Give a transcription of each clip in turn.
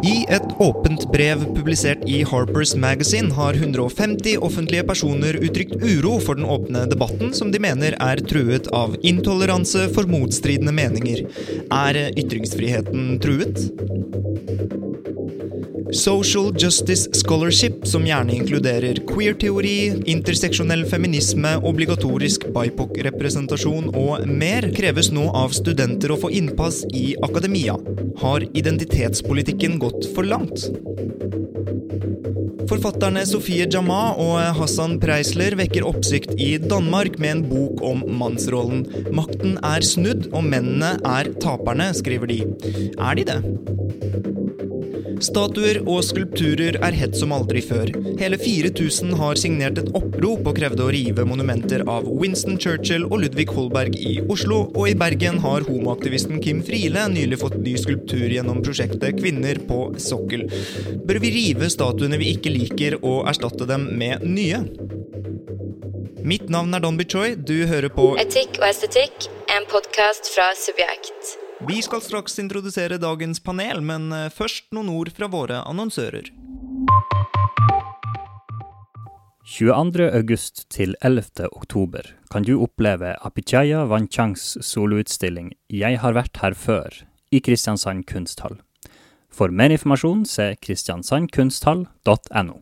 I et åpent brev publisert i Harper's Magazine har 150 offentlige personer uttrykt uro for den åpne debatten som de mener er truet av intoleranse for motstridende meninger. Er ytringsfriheten truet? Social Justice Scholarship, som gjerne inkluderer queer-teori, interseksjonell feminisme, obligatorisk BIPOC-representasjon og mer, kreves nå av studenter å få innpass i akademia. Har identitetspolitikken gått for langt? Forfatterne Sofie Jama og Hassan Preisler vekker oppsikt i Danmark med en bok om mannsrollen. Makten er snudd, og mennene er taperne, skriver de. Er de det? Statuer og skulpturer er hett som aldri før. Hele 4000 har signert et opprop og krevde å rive monumenter av Winston Churchill og Ludvig Holberg i Oslo, og i Bergen har homoaktivisten Kim Friele nylig fått ny skulptur gjennom prosjektet Kvinner på sokkel. Bør vi rive statuene vi ikke liker og erstatte dem med nye? Mitt navn er Don Bichoy, du hører på Etikk og estetikk, en podkast fra Subjekt. Vi skal straks introdusere dagens panel, men eh, først noen ord fra våre annonsører. 22. august til 11. oktober kan du oppleve Apichaya Vanchangs soloutstilling Jeg har vært her før i Kristiansand kunsthall. For mer informasjon se kristiansandkunsthall.no.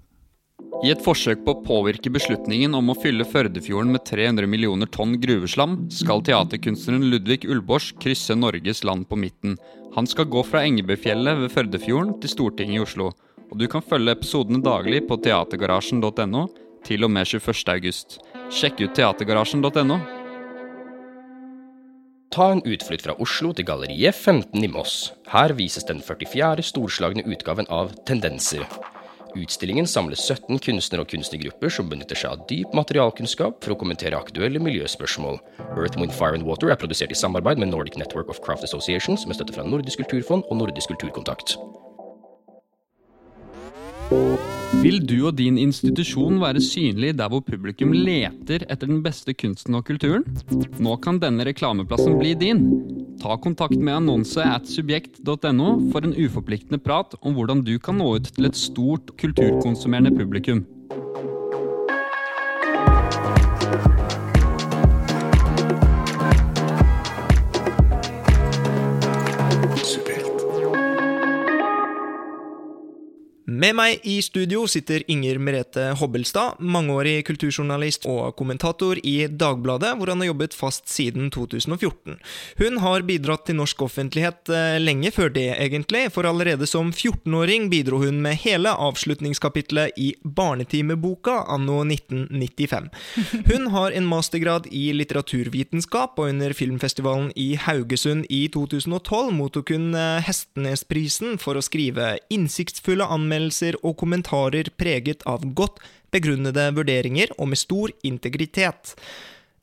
I et forsøk på å påvirke beslutningen om å fylle Førdefjorden med 300 millioner tonn gruveslam, skal teaterkunstneren Ludvig Ullbors krysse Norges land på midten. Han skal gå fra Engebøfjellet ved Førdefjorden til Stortinget i Oslo. Og du kan følge episodene daglig på teatergarasjen.no til og med 21. august. Sjekk ut teatergarasjen.no. Ta en utflukt fra Oslo til Galleriet 15 i Moss. Her vises den 44. storslagne utgaven av Tendenser. Utstillingen samler 17 kunstnere og kunstnergrupper som benytter seg av dyp materialkunnskap for å kommentere aktuelle miljøspørsmål. Earth, Wind, Fire and Water er produsert i samarbeid med Nordic Network of Craft Associations med støtte fra Nordisk kulturfond og Nordisk kulturkontakt. Vil du og din institusjon være synlig der hvor publikum leter etter den beste kunsten og kulturen? Nå kan denne reklameplassen bli din. Ta kontakt med annonse at subjekt.no for en uforpliktende prat om hvordan du kan nå ut til et stort kulturkonsumerende publikum. Med meg i studio sitter Inger Merete Hobbelstad, mangeårig kulturjournalist og kommentator i Dagbladet, hvor han har jobbet fast siden 2014. Hun har bidratt til norsk offentlighet eh, lenge før det, egentlig, for allerede som 14-åring bidro hun med hele avslutningskapitlet i Barnetimeboka anno 1995. Hun har en mastergrad i litteraturvitenskap, og under filmfestivalen i Haugesund i 2012 mottok hun eh, Hestenesprisen for å skrive innsiktsfulle anmeldelser anmeldelser og kommentarer preget av godt begrunnede vurderinger og med stor integritet.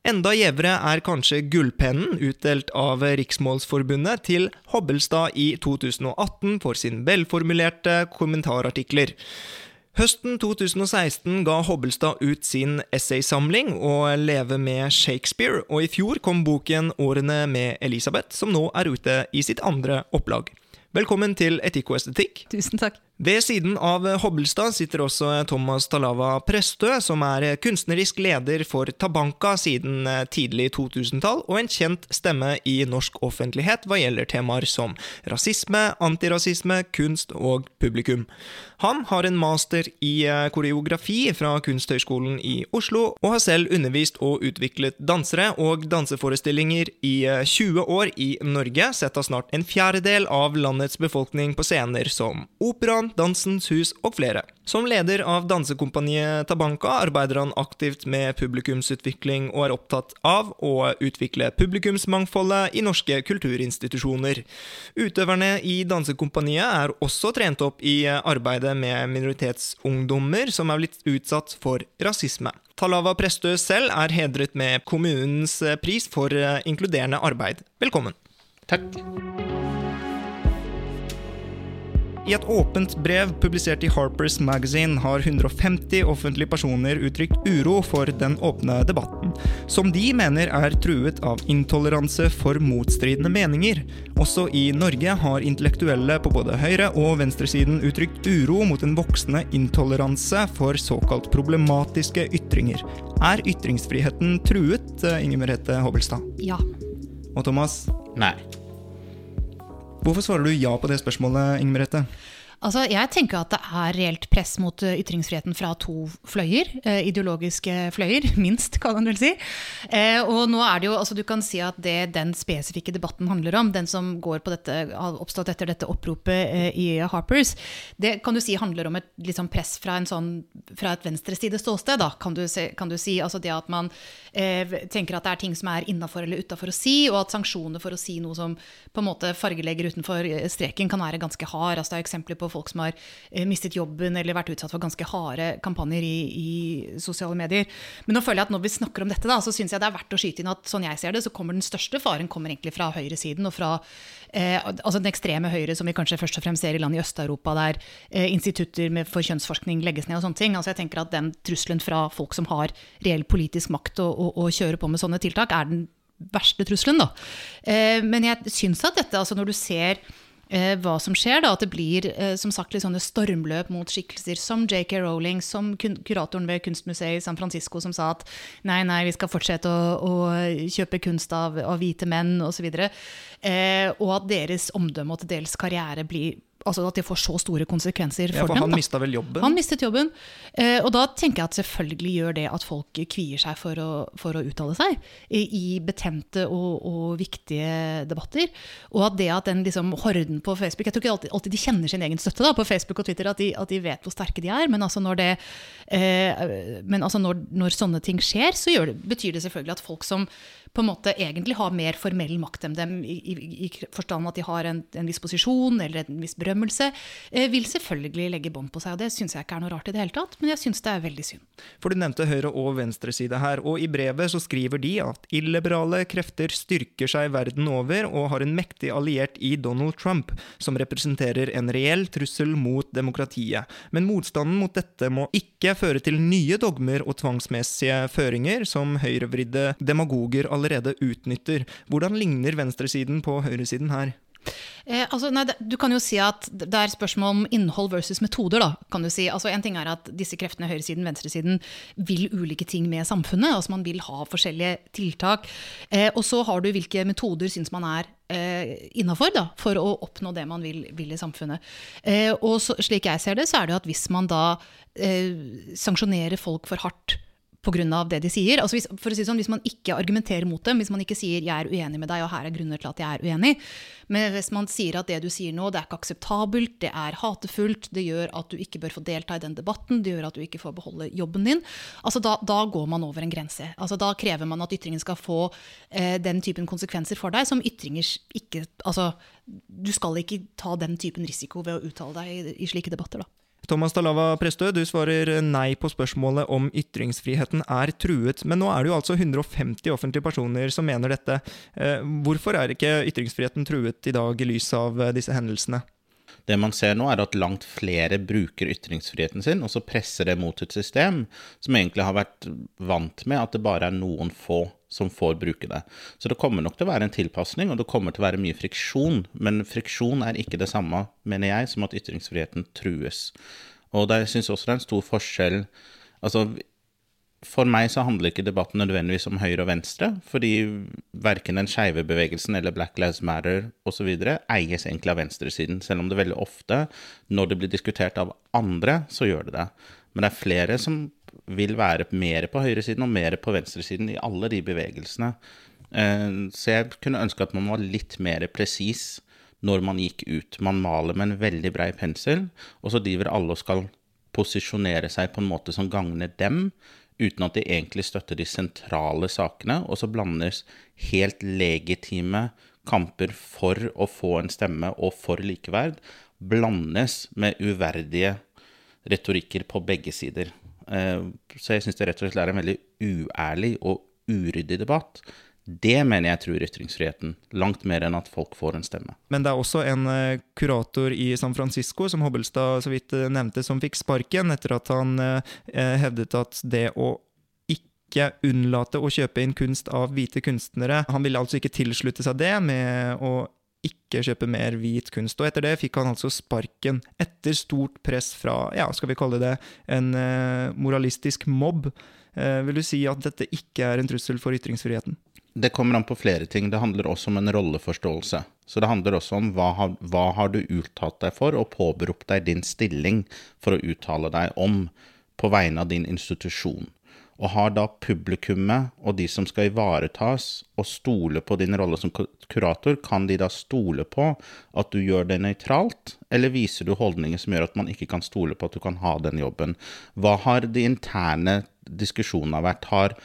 Enda gjevere er kanskje Gullpennen, utdelt av Riksmålsforbundet til Hobbelstad i 2018 for sin velformulerte kommentarartikler. Høsten 2016 ga Hobbelstad ut sin essaysamling Å leve med Shakespeare, og i fjor kom boken Årene med Elisabeth, som nå er ute i sitt andre opplag. Velkommen til Etikk og estetikk. Tusen takk. Ved siden av Hobbelstad sitter også Thomas Talava Prestø, som er kunstnerisk leder for Tabanka siden tidlig 2000-tall, og en kjent stemme i norsk offentlighet hva gjelder temaer som rasisme, antirasisme, kunst og publikum. Han har en master i koreografi fra Kunsthøgskolen i Oslo, og har selv undervist og utviklet dansere og danseforestillinger i 20 år i Norge, sett av snart en fjerdedel av landets befolkning på scener som operaen, Dansens Hus og flere. Som leder av dansekompaniet Tabanka arbeider han aktivt med publikumsutvikling og er opptatt av å utvikle publikumsmangfoldet i norske kulturinstitusjoner. Utøverne i dansekompaniet er også trent opp i arbeidet med minoritetsungdommer som er blitt utsatt for rasisme. Talava Prestø selv er hedret med kommunens pris for inkluderende arbeid. Velkommen. Takk. I et åpent brev publisert i Harper's Magazine har 150 offentlige personer uttrykt uro for den åpne debatten, som de mener er truet av intoleranse for motstridende meninger. Også i Norge har intellektuelle på både høyre- og venstresiden uttrykt uro mot en voksende intoleranse for såkalt problematiske ytringer. Er ytringsfriheten truet, eh, Inger Merete Hobbelstad? Ja. Og Thomas, Nei. Hvorfor svarer du ja på det spørsmålet, Inger Merete? Altså, jeg tenker at det er reelt press mot eh, ytringsfriheten fra to fløyer. eh, ideologiske fløyer, minst, kan man vel si. Eh, og nå er det jo, altså Du kan si at det den spesifikke debatten handler om, den som går på dette, har oppstått etter dette oppropet i Harpers, det kan du si handler om et liksom, press fra, en sånn, fra et venstreside ståsted. Da, kan du, kan du si. Altså det at man eh, tenker at det er ting som er innafor eller utafor å si, og at sanksjoner for å si noe som på en måte fargelegger utenfor streken, kan være ganske hard. Altså, det er eksempler på folk som har eh, mistet jobben eller vært utsatt for ganske harde kampanjer i, i sosiale medier. Men nå føler jeg at når vi snakker om dette, da, så syns jeg det er verdt å skyte inn at sånn jeg ser det, så kommer den største faren kommer egentlig fra høyresiden og fra eh, altså den ekstreme høyre som vi kanskje først og fremst ser i land i Øst-Europa, der eh, institutter for kjønnsforskning legges ned og sånne ting. Altså jeg tenker at den trusselen fra folk som har reell politisk makt og, og, og kjører på med sånne tiltak, er den verste trusselen. Da. Eh, men jeg syns at dette, altså når du ser hva som skjer, da, at det blir eh, som sagt litt sånne stormløp mot skikkelser som JK Rowling, som kuratoren ved Kunstmuseet i San Francisco som sa at nei, nei, vi skal fortsette å, å kjøpe kunst av, av hvite menn osv. Eh, og at deres omdømme og til dels karriere blir Altså at det får så store konsekvenser for, Ja, for, dem. han da. mista vel jobben? Han mistet jobben. Eh, og da tenker jeg at selvfølgelig gjør det at folk kvier seg for å, for å uttale seg i, i betente og, og viktige debatter. Og at det at den liksom horden på Facebook Jeg tror ikke alltid, alltid de kjenner sin egen støtte da, på Facebook og Twitter, at de, at de vet hvor sterke de er. Men altså når, det, eh, men altså når, når sånne ting skjer, så det, betyr det selvfølgelig at folk som på en måte egentlig har mer formell makt enn dem, i, i, i forstand at de har en, en viss posisjon eller en viss berømmelse, eh, vil selvfølgelig legge bånd på seg. Og det syns jeg ikke er noe rart i det hele tatt, men jeg syns det er veldig synd. For du nevnte høyre- og venstreside her, og i brevet så skriver de at illiberale krefter styrker seg verden over og har en mektig alliert i Donald Trump, som representerer en reell trussel mot demokratiet. Men motstanden mot dette må ikke føre til nye dogmer og tvangsmessige føringer som høyrevridde demagoger allerede utnytter. Hvordan ligner venstresiden på høyresiden her? Eh, altså, nei, du kan jo si at det er spørsmål om innhold versus metoder. Da, kan du si. Altså, en ting er at disse kreftene, høyresiden venstresiden, vil ulike ting med samfunnet. altså Man vil ha forskjellige tiltak. Eh, og så har du hvilke metoder syns man er eh, innafor for å oppnå det man vil, vil i samfunnet. Eh, og så, slik jeg ser det, så er det at hvis man da eh, sanksjonerer folk for hardt pga. det de sier. Altså hvis, for å si sånn, hvis man ikke argumenterer mot dem, hvis man ikke sier 'jeg er uenig med deg', og her er grunner til at jeg er uenig, men hvis man sier at det du sier nå, det er ikke akseptabelt, det er hatefullt, det gjør at du ikke bør få delta i den debatten, det gjør at du ikke får beholde jobben din, altså da, da går man over en grense. Altså da krever man at ytringen skal få eh, den typen konsekvenser for deg som ytringer ikke Altså, du skal ikke ta den typen risiko ved å uttale deg i, i slike debatter, da. Thomas Dalava Prestø, du svarer nei på spørsmålet om ytringsfriheten er truet. Men nå er det jo altså 150 offentlige personer som mener dette. Eh, Hvorfor er ikke ytringsfriheten truet i dag i lys av eh, disse hendelsene? Det man ser nå, er at langt flere bruker ytringsfriheten sin, og så presser det mot et system som egentlig har vært vant med at det bare er noen få som får bruke det. Så det kommer nok til å være en tilpasning, og det kommer til å være mye friksjon. Men friksjon er ikke det samme, mener jeg, som at ytringsfriheten trues. Og der syns også det er en stor forskjell Altså, for meg så handler ikke debatten nødvendigvis om høyre og venstre, fordi verken den skeive bevegelsen eller Black Lives Matter osv. eies egentlig av venstresiden, selv om det veldig ofte, når det blir diskutert av andre, så gjør det det. Men det er flere som vil være mer på høyresiden og mer på venstresiden i alle de bevegelsene. Eh, Så jeg kunne ønske at man var litt mer presis når man gikk ut. Man maler med en veldig brei pensel, og så driver alle og skal posisjonere seg på en måte som gagner dem, uten at de egentlig støtter de sentrale sakene, og så blandes helt legitime kamper for å få en stemme og for likeverd, blandes med uverdige retorikker på begge sider. Eh, Så jeg syns det rett og slett er en veldig uærlig og uryddig debatt. Det mener jeg truer ytringsfriheten, langt mer enn at folk får en stemme. Men det er også en eh, kurator i San Francisco, som Hobbelstad så vidt eh, nevnte, som fikk sparken etter at han eh, hevdet at det å ikke unnlate å kjøpe inn kunst av hvite kunstnere Han ville altså ikke tilslutte seg det med å ikke kjøpe mer hvit kunst. Og etter det fikk han altså sparken, etter stort press fra, ja, skal vi kalle det en moralistisk mobb. Vil du si at dette ikke er en trussel for ytringsfriheten? Det kommer an på flere ting. Det handler også om en rolleforståelse. Så det handler også om hva har, hva har du uttalt deg for, og påberopt deg din stilling for å uttale deg om på vegne av din institusjon. Og har da publikummet og de som skal ivaretas, og stole på din rolle som kurator, kan de da stole på at du gjør det nøytralt, eller viser du holdninger som gjør at man ikke kan stole på at du kan ha den jobben? Hva har de interne diskusjonene vært? Har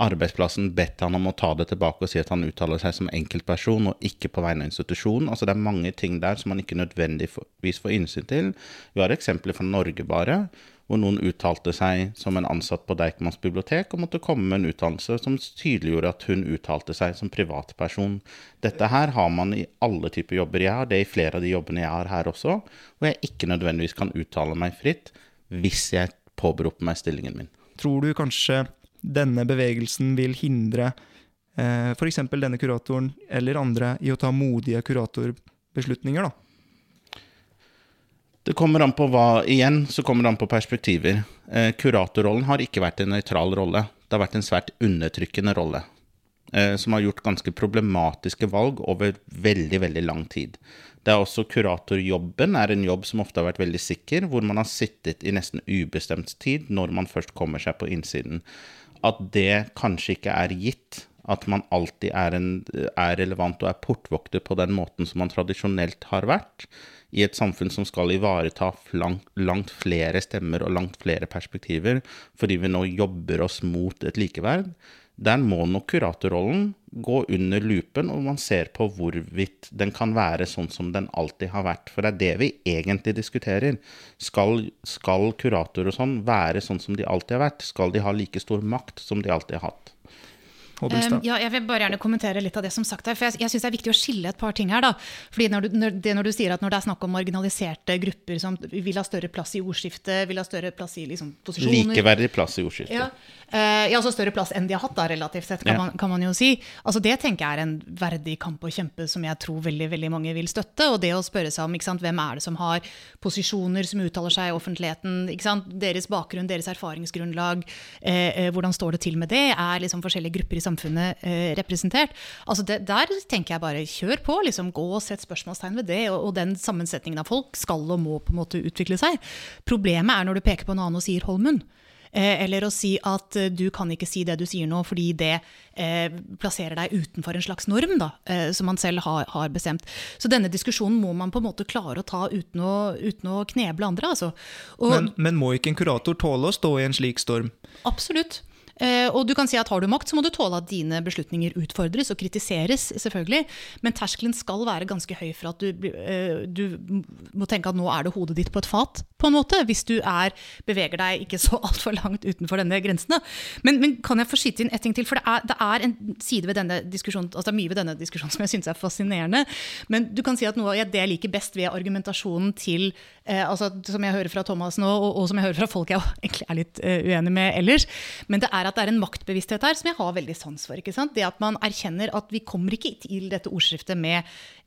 arbeidsplassen bedt han om å ta det tilbake og si at han uttaler seg som enkeltperson og ikke på vegne av institusjonen. Altså Det er mange ting der som man ikke nødvendigvis får innsyn til. Vi har eksempler fra Norge bare, hvor noen uttalte seg som en ansatt på Deichmans bibliotek og måtte komme med en utdannelse som tydeliggjorde at hun uttalte seg som privatperson. Dette her har man i alle typer jobber jeg har, det er i flere av de jobbene jeg har her også, hvor jeg ikke nødvendigvis kan uttale meg fritt hvis jeg påberoper meg stillingen min. Tror du kanskje denne bevegelsen vil hindre eh, f.eks. denne kuratoren eller andre i å ta modige kuratorbeslutninger, da? Det kommer an på hva Igjen så kommer det an på perspektiver. Eh, kuratorrollen har ikke vært en nøytral rolle. Det har vært en svært undertrykkende rolle. Eh, som har gjort ganske problematiske valg over veldig, veldig lang tid. Det er også Kuratorjobben er en jobb som ofte har vært veldig sikker, hvor man har sittet i nesten ubestemt tid når man først kommer seg på innsiden. At det kanskje ikke er gitt at man alltid er, en, er relevant og er portvokter på den måten som man tradisjonelt har vært, i et samfunn som skal ivareta langt, langt, flere stemmer og langt flere perspektiver, fordi vi nå jobber oss mot et likeverd, der må nok kuratorrollen gå under lupen, og man ser på hvorvidt den kan være sånn som den alltid har vært. For det er det vi egentlig diskuterer. Skal, skal kurator og sånn være sånn som de alltid har vært? Skal de ha like stor makt som de alltid har hatt? Um, ja, jeg vil bare gjerne kommentere litt av det som sagt her. for Jeg, jeg syns det er viktig å skille et par ting her. da. Fordi når du, når, det, når du sier at når det er snakk om marginaliserte grupper som vil ha større plass i ordskiftet, vil ha større plass i liksom, posisjoner Likeverdig plass i ordskiftet. Ja, uh, ja, altså større plass enn de har hatt, da, relativt sett, kan, ja. man, kan man, jo si. Altså Det tenker jeg er en verdig kamp å kjempe som jeg tror veldig veldig mange vil støtte. Og det å spørre seg om ikke sant, hvem er det som har posisjoner som uttaler seg i offentligheten, ikke sant, deres bakgrunn, deres erfaringsgrunnlag, uh, uh, hvordan står det til med det? Er liksom forskjellige grupper i samfunnet samfunnet eh, representert. Altså det, der tenker jeg bare kjør på, liksom gå og sett spørsmålstegn ved det. Og, og, den sammensetningen av folk skal og må på en måte utvikle seg. Problemet er når du peker på en annen og sier hold munn. Eh, eller å si at eh, du kan ikke si det du sier nå fordi det eh, plasserer deg utenfor en slags norm da, eh, som man selv har, har, bestemt. Så denne diskusjonen må man på en måte klare å ta uten å, uten å kneble andre. Altså. Og, men, men må ikke en kurator tåle å stå i en slik storm? Absolutt. Eh, og du kan si at har du makt, så må du tåle at dine beslutninger utfordres og kritiseres, selvfølgelig. Men terskelen skal være ganske høy for at du, eh, du må tenke at nå er det hodet ditt på et fat, på en måte. Hvis du er, beveger deg ikke så altfor langt utenfor denne grensen. Men, men, kan jeg få skyte inn et ting til? For det er, det er, en side ved denne diskusjonen, altså det er mye ved denne diskusjonen som jeg syns er fascinerende. Men du kan si at noe av det jeg liker best ved argumentasjonen til eh, altså, Som jeg hører fra Thomas nå, og, og, som jeg hører fra folk jeg egentlig er litt uh, uenig med ellers, men det er at det er en maktbevissthet her som jeg har veldig sans for. ikke sant? Det at man erkjenner at vi kommer ikke til dette ordskriftet med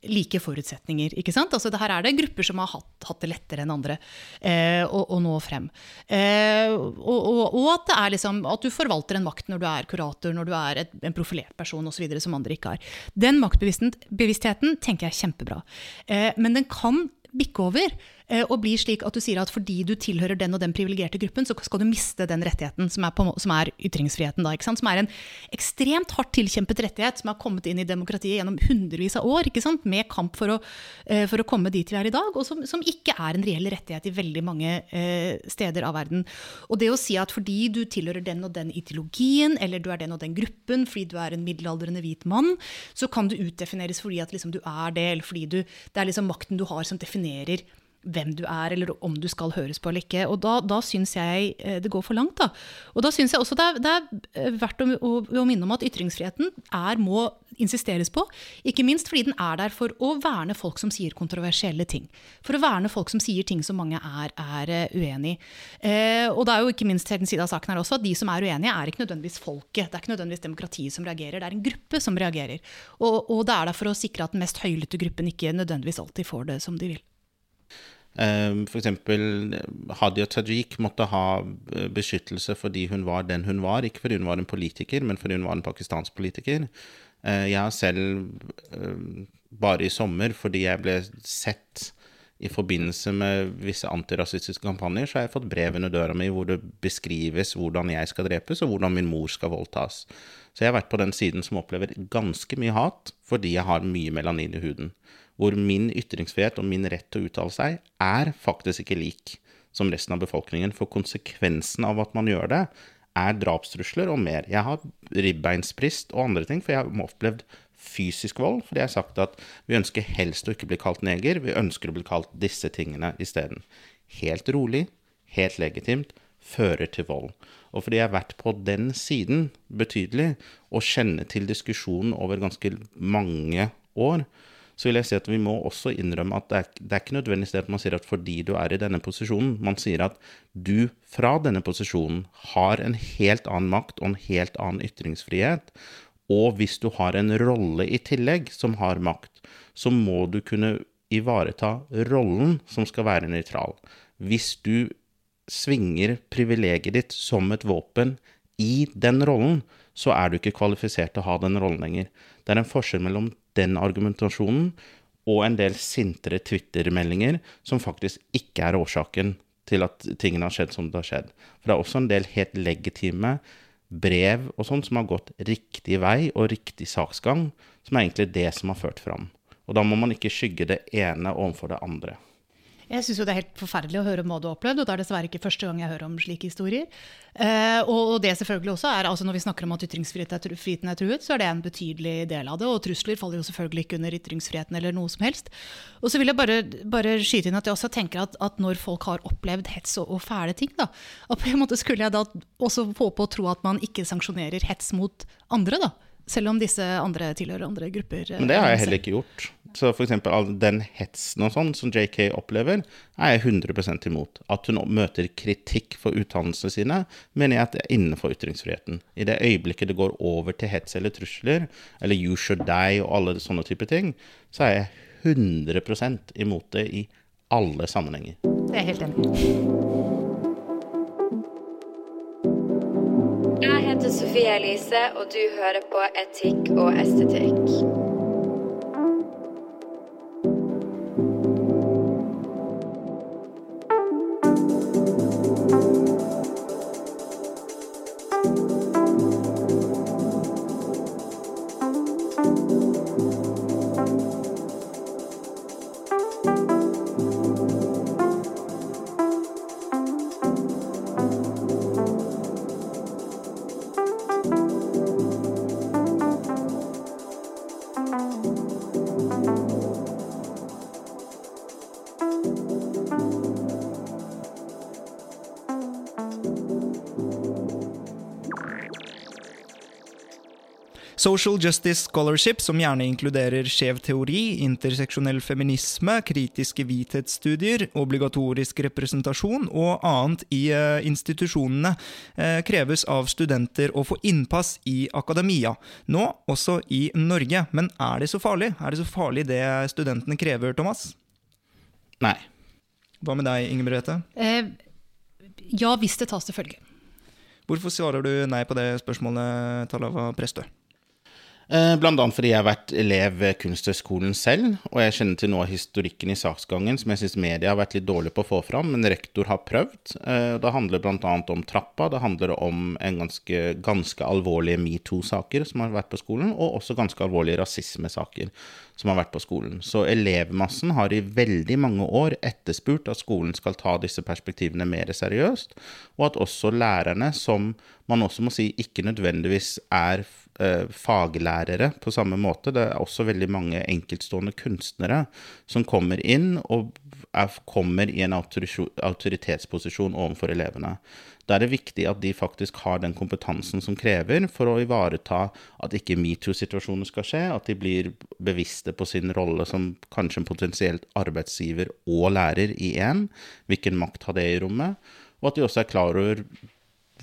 like forutsetninger. ikke sant? Altså, Her er det grupper som har hatt, hatt det lettere enn andre eh, å, å, nå frem. Eh, og, og, og, at det er liksom, at du forvalter en makt når du er kurator, når du er et, en profilert person osv. som andre ikke har. Den maktbevisstheten tenker jeg er kjempebra. Eh, men den kan bikke over Eh, og blir slik at du sier at fordi du tilhører den og den privilegerte gruppen, så skal du miste den rettigheten som er, på, som er ytringsfriheten. Da, som er en ekstremt hardt tilkjempet rettighet som har kommet inn i demokratiet gjennom hundrevis av år, med kamp for å, eh, for å, komme dit vi er i dag, og som, som, ikke er en reell rettighet i veldig mange eh, steder av verden. Og det å si at fordi du tilhører den og den ideologien, eller du er den og den gruppen, fordi du er en middelaldrende hvit mann, så kan du utdefineres fordi at liksom, du er det, eller fordi du, det er liksom makten du har som definerer hvem du er, eller om du skal høres på eller ikke. Og da, da syns jeg eh, det går for langt. da. Og da syns jeg også det er, det er eh, verdt å, å, å, minne om at ytringsfriheten er, må insisteres på. Ikke minst fordi den er der for å verne folk som sier kontroversielle ting. For å verne folk som sier ting som mange er, er eh, uenig i. Eh, og det er jo ikke minst den side av saken her også, at de som er uenige, er ikke nødvendigvis folket. Det er ikke nødvendigvis demokratiet som reagerer, det er en gruppe som reagerer. Og, og det er der for å sikre at den mest høylytte gruppen ikke nødvendigvis alltid får det som de vil. Ehm, F.eks. Hadia Tajik måtte ha eh, beskyttelse fordi hun var den hun var. Ikke fordi hun var en politiker, men fordi hun var en pakistansk politiker. Eh, jeg har selv, eh, bare i sommer, fordi jeg ble sett i forbindelse med visse antirasistiske kampanjer, så har jeg fått brev under døra mi hvor det beskrives hvordan jeg skal drepes, og hvordan min mor skal voldtas. Så jeg har vært på den siden som opplever ganske mye hat fordi jeg har mye melanin i huden hvor min ytringsfrihet og min rett til å uttale seg er faktisk ikke lik som resten av befolkningen. For konsekvensen av at man gjør det, er drapstrusler og mer. Jeg har ribbeinsprist og andre ting, for jeg har opplevd fysisk vold. Fordi jeg har sagt at vi ønsker helst å ikke bli kalt neger, vi ønsker å bli kalt disse tingene isteden. Helt rolig, helt legitimt, fører til vold. Og fordi jeg har vært på den siden betydelig, og kjenner til diskusjonen over ganske mange år, så vil jeg si at vi må også innrømme at det er, det er ikke nødvendigvis det at man sier at fordi du er i denne posisjonen, man sier at du fra denne posisjonen har en helt annen makt og en helt annen ytringsfrihet. Og hvis du har en rolle i tillegg som har makt, så må du kunne ivareta rollen som skal være nøytral. Hvis du svinger privilegiet ditt som et våpen i den rollen, så er du ikke kvalifisert til å ha den rollen lenger. Det er en forskjell mellom den argumentasjonen og en del sintere Twitter-meldinger som faktisk ikke er årsaken til at tingene har skjedd som det har skjedd. For det er også en del helt legitime brev og sånn som har gått riktig vei og riktig saksgang, som er egentlig det som har ført fram. Og da må man ikke skygge det ene overfor det andre. Jeg syns det er helt forferdelig å høre om hva du har opplevd, og det er dessverre ikke første gang jeg hører om slike historier. Eh, og det selvfølgelig også er, altså når vi snakker om at ytringsfriheten er truet, så er det en betydelig del av det. Og trusler faller jo selvfølgelig ikke under ytringsfriheten eller noe som helst. Og så vil jeg bare, bare skyte inn at jeg også tenker at, at når folk har opplevd hets og, og, fæle ting, da, at på en måte skulle jeg da også håpe og tro at man ikke sanksjonerer hets mot andre, da. Selv om disse andre tilhører andre grupper. Men det har jeg heller ikke gjort. Så f.eks. all den hetsen og sånn som JK opplever, er jeg 100 imot. At hun møter kritikk for utdannelsene sine, mener jeg at det er innenfor ytringsfriheten. I det øyeblikket det går over til hets eller trusler, eller you should die og alle sånne type ting, så er jeg 100 imot det i alle sammenhenger. Det er jeg helt enig. Jeg heter Sofie Elise, og du hører på Etikk og estetikk. Social Justice Scholarship, som gjerne inkluderer skjev teori, interseksjonell feminisme, kritiske hvithetsstudier, obligatorisk representasjon og annet i uh, institusjonene, uh, kreves av studenter å få innpass i akademia. Nå også i Norge. Men er det så farlig? Er det så farlig det studentene krever, Thomas? Nei. Hva med deg, Inger Merete? Eh, ja, hvis det tas til følge. Hvorfor svarer du nei på det spørsmålet, Talava Prestø? Eh, blant fordi jeg har vært elev ved Kunsthøgskolen selv, og jeg kjenner til noe av historikken i saksgangen som jeg syns media har vært litt dårlig på å få fram, men rektor har prøvd. Eh, det handler bl.a. om trappa, det handler om en ganske, ganske alvorlige metoo-saker som har vært på skolen, og også ganske alvorlige rasismesaker som har vært på skolen. Så elevmassen har i veldig mange år etterspurt at skolen skal ta disse perspektivene mer seriøst, og at også lærerne, som man også må si ikke nødvendigvis er eh, faglærere på samme måte. Det er også veldig mange enkeltstående kunstnere som kommer inn og er, kommer i en autoritetsposisjon overfor elevene. Da er det viktig at de faktisk har den kompetansen som krever for å ivareta at ikke metoo-situasjoner skal skje, at de blir bevisste på sin rolle som kanskje en potensielt arbeidsgiver og lærer i én, hvilken makt har det i rommet, og at de også er klar over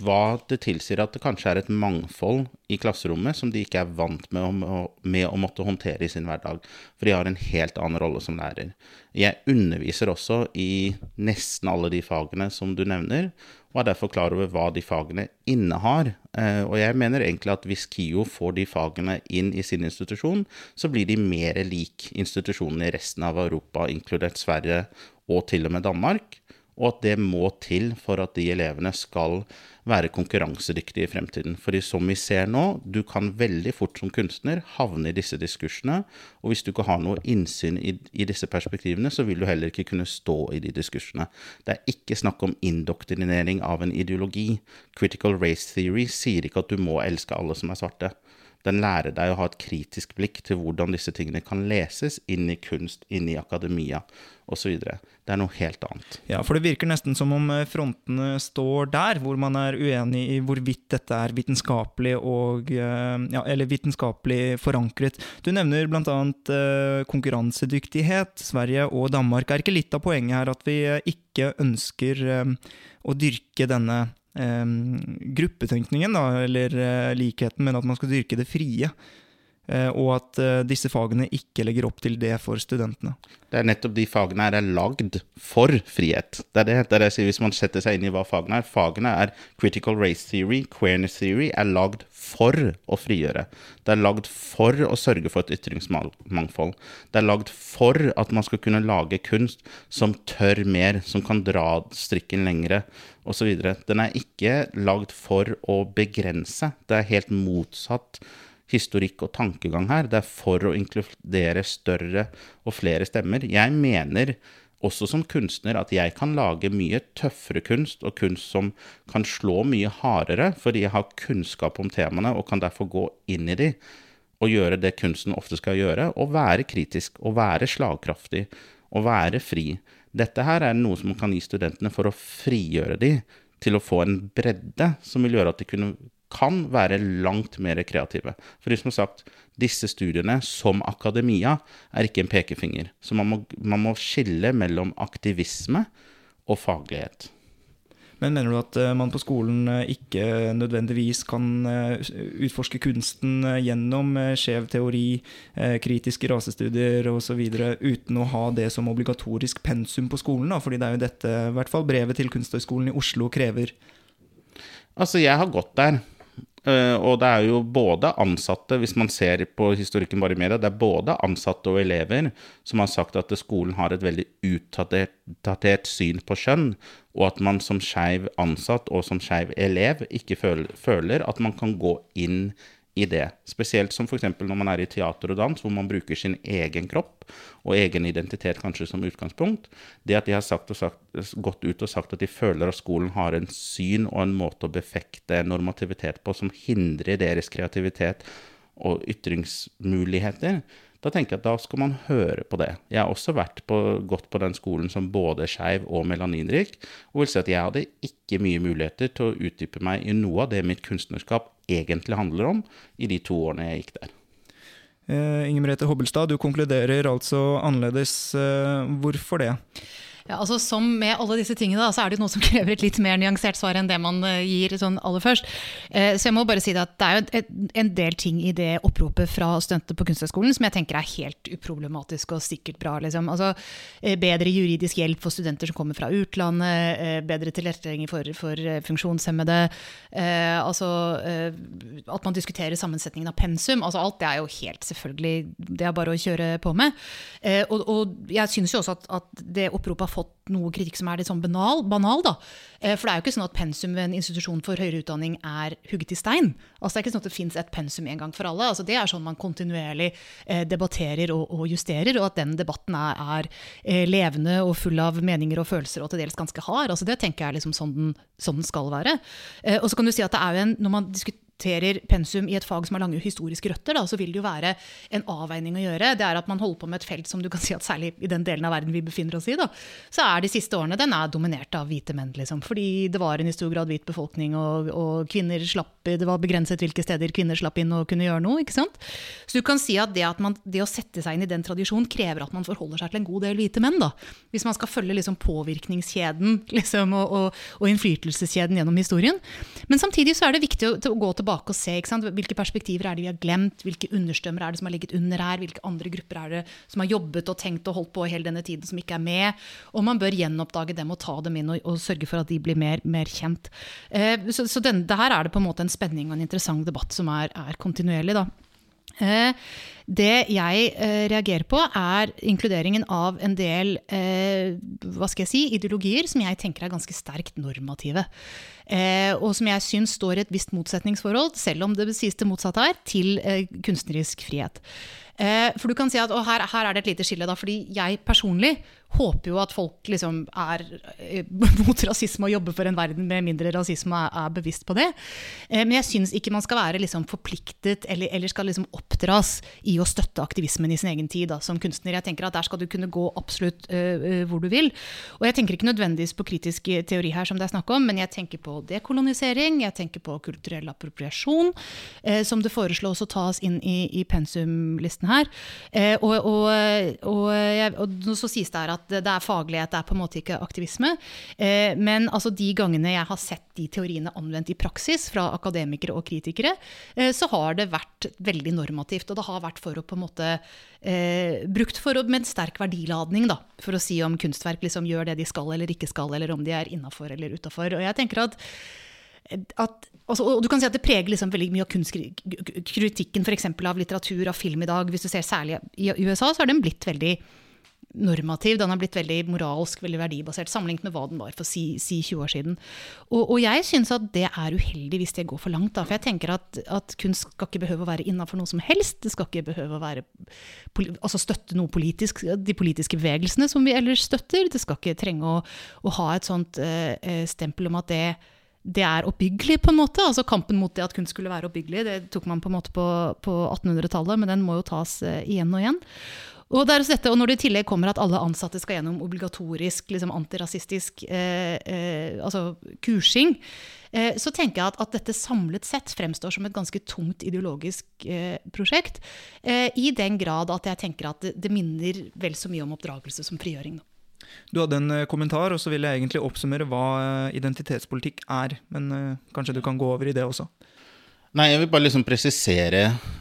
hva det tilsier at det kanskje er et mangfold i klasserommet som de ikke er vant med å, med å, måtte håndtere i sin hverdag. For de har en helt annen rolle som lærer. Jeg underviser også i nesten alle de fagene som du nevner, og er derfor klar over hva de fagene innehar. Eh, og jeg mener egentlig at hvis KIO får de fagene inn i sin institusjon, så blir de mer lik institusjonene i resten av Europa, inkludert Sverige og til og med Danmark og at det må til for at de elevene skal være konkurransedyktig i fremtiden. Fordi som vi ser nå, du kan veldig fort som kunstner havne i disse diskursene, og hvis du ikke har noe innsyn i, i disse perspektivene, så vil du heller ikke kunne stå i de diskursene. Det er ikke snakk om indoktrinering av en ideologi. Critical race theory sier ikke at du må elske alle som er svarte. Den lærer deg å ha et kritisk blikk til hvordan disse tingene kan leses inn i kunst, inn i akademia osv. Det er noe helt annet. Ja, for det virker nesten som om eh, frontene står der, hvor man er uenig i hvorvidt dette er vitenskapelig og eh, ja, eller vitenskapelig forankret. Du nevner bl.a. Eh, konkurransedyktighet. Sverige og Danmark. Er ikke litt av poenget her at vi ikke ønsker å dyrke denne gruppetenkningen, da, eller eh, likheten med at man skal dyrke det frie. Eh, og at eh, disse fagene ikke legger opp til det for studentene. Det er nettopp de fagene her er lagd for frihet. Det er det, det er jeg sier hvis man setter seg inn i hva fagene er. Fagene er critical race theory, queerness theory, er lagd for å frigjøre. Det er lagd for å sørge for et ytringsmangfold. Det er lagd for at man skal kunne lage kunst som tør mer, som kan dra strikken lengre, osv. Den er ikke lagd for å begrense. Det er helt motsatt historikk og tankegang her. Det er for å inkludere større og flere stemmer. Jeg mener også som kunstner at jeg kan lage mye tøffere kunst, og kunst som kan slå mye hardere, fordi jeg har kunnskap om temaene og kan derfor gå inn i de og gjøre det kunsten ofte skal gjøre, og være kritisk, og være slagkraftig, og være fri. Dette her er noe som kan gi studentene for å frigjøre de til å få en bredde som vil gjøre at de kunne kan være langt mer kreative. For som sagt, disse studiene, som akademia, er ikke en pekefinger. Så man må, man må skille mellom aktivisme og faglighet. Men mener du at eh, man på skolen eh, ikke nødvendigvis kan eh, utforske kunsten gjennom skjev teori, kritiske rasestudier osv. uten å ha det som obligatorisk pensum på skolen? Da? Fordi det er jo dette i hvert fall brevet til Kunsthøgskolen i Oslo krever. Altså, jeg har gått der. Uh, og det er jo både ansatte, hvis man ser på historikken bare i media, det er både ansatte og elever som har sagt at skolen har et veldig utdatert syn på kjønn, og at man som skeiv ansatt og som skeiv elev ikke føler at man kan gå inn i det. Spesielt som f.eks. når man er i teater og dans, hvor man bruker sin egen kropp og egen identitet kanskje som utgangspunkt. Det at de har sagt sagt, gått ut og sagt at de føler at skolen har en syn og en måte å befekte normativitet på som hindrer deres kreativitet og ytringsmuligheter, da tenker jeg at da skal man høre på det. Jeg har også vært på, gått på den skolen som både skeiv og melaninrik, og vil si at jeg hadde ikke mye muligheter til å utdype meg i noe av det mitt kunstnerskap egentlig handler om, i de to årene jeg gikk der. Uh, Inger Merete Hobbelstad, du konkluderer altså annerledes. Uh, hvorfor det? Ja, altså Som med alle disse tingene, da, så er det noe som krever et litt mer nyansert svar enn det man uh, gir sånn aller først. Eh, så jeg må bare si det at det er jo en del ting i det oppropet fra studentene på Kunsthøgskolen som jeg tenker er helt uproblematisk og sikkert bra. Liksom. Altså, uh, bedre juridisk hjelp for studenter som kommer fra utlandet, bedre tilrettelegging for, for funksjonshemmede. altså at man diskuterer sammensetningen av pensum. altså Alt det er jo helt selvfølgelig, det er bare å kjøre på med. og, og jeg synes jo også at, at det oppropet har fått fått noe kritikk som er litt sånn banal. banal da. Eh, for det er jo ikke sånn at pensum ved en institusjon for høyere utdanning er hugget i stein. Altså Det er ikke sånn at det fins et pensum en gang for alle. Altså Det er sånn man kontinuerlig eh, debatterer og, og, justerer, og at den debatten er, er, eh, levende og full av meninger og følelser, og til dels ganske hard. Altså Det tenker jeg er liksom sånn den, sånn den skal være. Og så kan du si at det er jo en, når man diskuterer diskuterer pensum i et fag som har lange historiske røtter, da, så vil det jo være en avveining å gjøre. Det er at man holder på med et felt som du kan si at særlig i den delen av verden vi befinner oss i, da, så er de siste årene den er dominert av hvite menn. Liksom, fordi det var en i stor grad hvit befolkning, og, og kvinner slapp, det var begrenset hvilke steder kvinner slapp inn og kunne gjøre noe. ikke sant? Så du kan si at det, at man, det å sette seg inn i den tradisjonen krever at man forholder seg til en god del hvite menn. da. Hvis man skal følge liksom påvirkningskjeden liksom, og, og, og, innflytelseskjeden gjennom historien. Men samtidig så er det viktig å, å gå tilbake og se hvilke perspektiver er det vi har glemt, hvilke understømmer er det som har ligget under her, hvilke andre grupper er det som har jobbet og tenkt og holdt på hele denne tiden som ikke er med. Og man bør gjenoppdage dem og ta dem inn og, og sørge for at de blir mer, mer kjent. Eh, så så den, det er det på en måte en spenning og en interessant debatt som er, er kontinuerlig. da. Eh, det jeg eh, reagerer på, er inkluderingen av en del eh, hva skal jeg si, ideologier som jeg tenker er ganske sterkt normative. og som jeg syns står i et visst motsetningsforhold, selv om det sies det motsatte her, til kunstnerisk frihet. For du kan si at, her, her, er det et lite skille, da, fordi jeg personlig håper jo at folk liksom er eh, mot rasisme og jobber for en verden med mindre rasisme er, er bevisst på det. Eh, men jeg syns ikke man skal være liksom forpliktet eller, eller, skal liksom oppdras i å støtte aktivismen i sin egen tid da, som kunstner. Jeg tenker at Der skal du kunne gå absolutt uh, hvor du vil. Og jeg tenker ikke nødvendigvis på kritisk teori her, som det er snakk om, men jeg tenker på dekolonisering, jeg tenker på kulturell appropriasjon, uh, som det foreslås å tas inn i, i pensumlisten her. Uh, og, og, og, og så sies det her at det er faglighet, det er på en måte ikke aktivisme. Eh, men altså de gangene jeg har sett de teoriene anvendt i praksis fra akademikere og kritikere, eh, så har det vært veldig normativt. Og det har vært for å på en måte eh, brukt for å, med en sterk verdiladning, da, for å si om kunstverk liksom gjør det de skal eller ikke skal, eller om de er innafor eller utafor. Og jeg tenker at at, altså, og du kan si at Det preger liksom veldig mye av kunstkritikken for av litteratur, av film i dag. Hvis du ser Særlig i USA så har den blitt veldig normativ. Den har blitt veldig moralsk, veldig verdibasert, sammenlignet med hva den var for si, si 20 år siden. Og, og jeg syns at det er uheldig hvis det går for langt. Da. For jeg tenker at, at kunst skal ikke behøve å være innafor noe som helst. Det skal ikke behøve å være, altså støtte noe politisk, de politiske bevegelsene som vi ellers støtter. Det skal ikke trenge å, å ha et sånt uh, stempel om at det det er oppbyggelig, på en måte. Altså Kampen mot det at kunst skulle være oppbyggelig, det tok man på en måte på, på 1800-tallet, men den må jo tas uh, igjen og igjen. Og, dette, og når det i tillegg kommer at alle ansatte skal gjennom obligatorisk liksom antirasistisk eh, eh, altså kursing, eh, så tenker jeg at, at, dette samlet sett fremstår som et ganske tungt ideologisk eh, prosjekt. Eh, I den grad at jeg tenker at det, det, minner vel så mye om oppdragelse som frigjøring. Da. Du hadde en eh, kommentar, og så vil jeg egentlig oppsummere hva identitetspolitikk er. Men kanskje du kan gå over i det også? Nei, jeg vil bare liksom presisere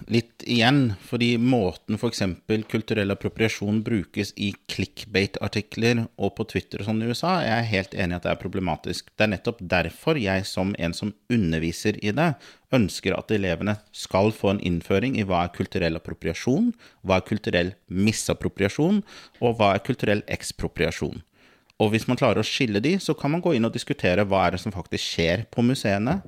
litt igjen. Fordi måten f.eks. kulturell appropriasjon brukes i clickbait-artikler og på Twitter og sånn i USA, jeg er helt enig i at det er problematisk. Det er nettopp derfor jeg som en som underviser i det, ønsker at elevene skal få en innføring i hva er kulturell appropriasjon, hva er kulturell misappropriasjon, og hva er kulturell ekspropriasjon. Og hvis man klarer å skille de, så kan man gå inn og diskutere hva er det som faktisk skjer på museene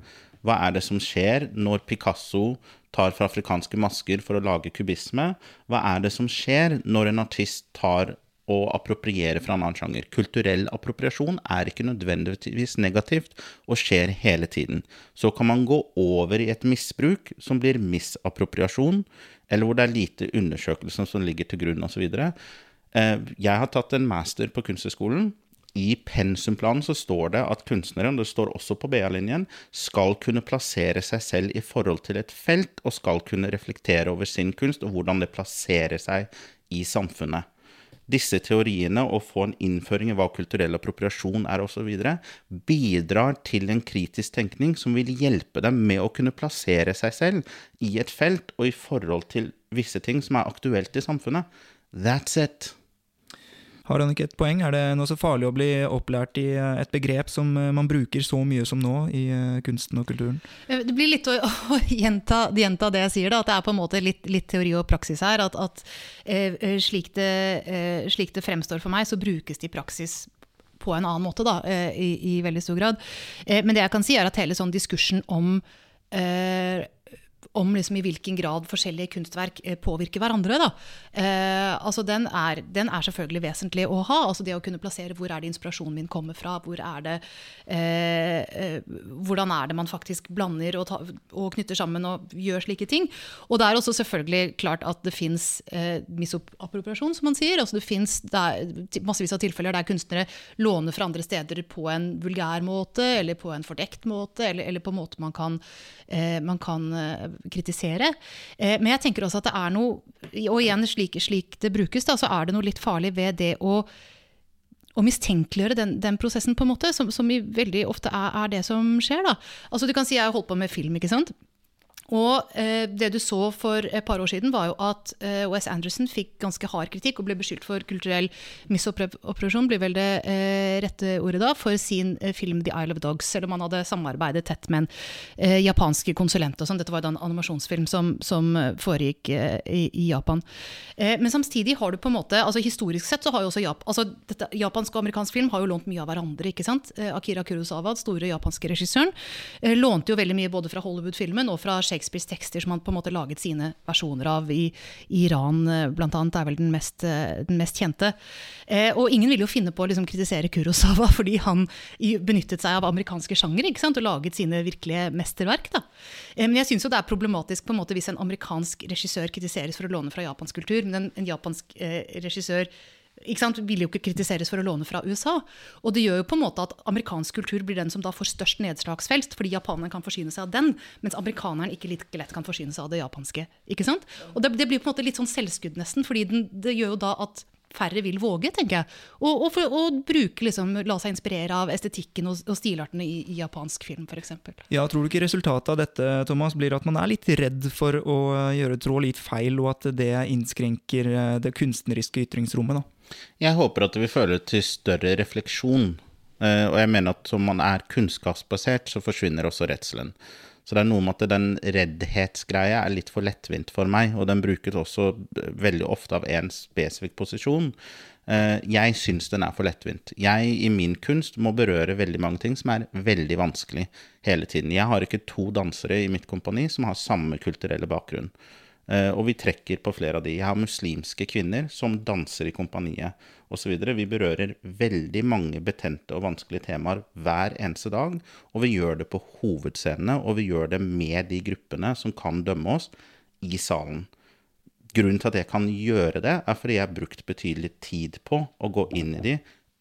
hva er det som skjer når Picasso tar fra afrikanske masker for å lage kubisme? Hva er det som skjer når en artist tar og approprierer fra en annen sjanger? Kulturell appropriasjon er ikke nødvendigvis negativt og skjer hele tiden. Så kan man gå over i et misbruk som blir misappropriasjon, eller hvor det er lite undersøkelser som ligger til grunn osv. Eh, jeg har tatt en master på Kunsthøgskolen i pensumplanen så står det at kunstneren, det står også på BA-linjen, skal kunne plassere seg selv i forhold til et felt, og skal kunne reflektere over sin kunst og hvordan det plasserer seg i samfunnet. Disse teoriene, å få en innføring i hva kulturell appropriasjon er osv., bidrar til en kritisk tenkning som vil hjelpe dem med å kunne plassere seg selv i et felt og i forhold til visse ting som er aktuelt i samfunnet. That's it. Har han ikke et poeng? Er det noe så farlig å bli opplært i eh, et begrep som eh, man bruker så mye som nå i eh, kunsten og kulturen? Det blir litt å, å gjenta, gjenta, det jeg sier, da, at det er på en måte litt, litt teori og praksis her. At, at slik, det, slik, det, fremstår for meg, så brukes det i praksis på en annen måte, da, i, i, veldig stor grad. men det jeg kan si, er at hele sånn diskursen om om liksom i hvilken grad forskjellige kunstverk eh, påvirker hverandre. Eh, altså den er, den er, selvfølgelig vesentlig å ha. altså Det å kunne plassere hvor er det inspirasjonen min kommer fra. hvor er det, eh, eh Hvordan er det man faktisk blander og, ta, og, knytter sammen og gjør slike ting. Og det er også selvfølgelig klart at det fins eh, misappropriasjon, som man sier. altså Det fins massevis av tilfeller der kunstnere låner fra andre steder på en vulgær måte, eller på en fordekt måte, eller, eller på en måte man kan, man kan kritisere. Eh, men jeg tenker også at det er noe Og igjen, slik, slik det brukes, da, så er det noe litt farlig ved det å å mistenkeliggjøre den, den, prosessen, på en måte, som, som veldig ofte er, er, det som skjer. Da. Altså Du kan si jeg har holdt på med film. ikke sant? Og eh, det du så for et par år siden, var jo at eh, Wes Anderson fikk ganske hard kritikk og ble beskyldt for kulturell misopprovisjon, blir vel det eh, rette ordet da, for sin eh, film 'The Isle of Dogs', selv om han hadde samarbeidet tett med en eh, japansk konsulent og sånn. Dette var jo da en animasjonsfilm som, som foregikk eh, i, i, Japan. men samtidig har du på en måte, altså historisk sett så har jo også Japan, altså dette, japansk og amerikansk film har jo lånt mye av hverandre, ikke sant. Akira Kurosawa, den store japanske regissøren, lånte jo veldig mye både fra Hollywood-filmen og fra Shakespeare Shakespeares tekster som han på en måte laget sine versjoner av i, Iran, eh, blant annet, er vel den mest, eh, den mest kjente. Eh, og ingen ville jo finne på å liksom, kritisere Kurosawa fordi han benyttet seg av amerikanske sjanger ikke sant? og laget sine virkelige mesterverk. Eh, men jeg syns det er problematisk på en måte hvis en amerikansk regissør kritiseres for å låne fra japansk kultur, men en, en japansk eh, regissør ikke sant, vil jo ikke kritiseres for å låne fra USA. Og det gjør jo på en måte at amerikansk kultur blir den som da får størst nedslagsfelt, fordi japaneren kan forsyne seg av den, mens amerikaneren ikke like lett kan forsyne seg av det japanske. ikke sant? Og det, det blir på en måte litt sånn selvskudd, nesten, fordi den, det gjør jo da at færre vil våge, tenker jeg. Og, og, for, og bruke, liksom, la seg inspirere av estetikken og, og stilartene i, i, japansk film, f.eks. Ja, tror du ikke resultatet av dette Thomas, blir at man er litt redd for å gjøre tråd litt feil, og at det innskrenker eh, det kunstneriske ytringsrommet? da? Jeg håper at det vil føre til større refleksjon. Eh, og jeg mener at som man er kunnskapsbasert, så forsvinner også redselen. Så det er noe med at den reddhetsgreia er litt for lettvint for meg, og den brukes også veldig ofte av én spesifikk posisjon. Eh, jeg syns den er for lettvint. Jeg i min kunst må berøre veldig mange ting som er veldig vanskelig hele tiden. Jeg har ikke to dansere i mitt kompani som har samme kulturelle bakgrunn. Eh, og vi trekker på flere av de. Jeg har muslimske kvinner som danser i kompaniet osv. Vi berører veldig mange betente og vanskelige temaer hver eneste dag. Og vi gjør det på hovedscenene, og vi gjør det med de gruppene som kan dømme oss, i salen. Grunnen til at jeg kan gjøre det, er fordi jeg har brukt betydelig tid på å gå inn i de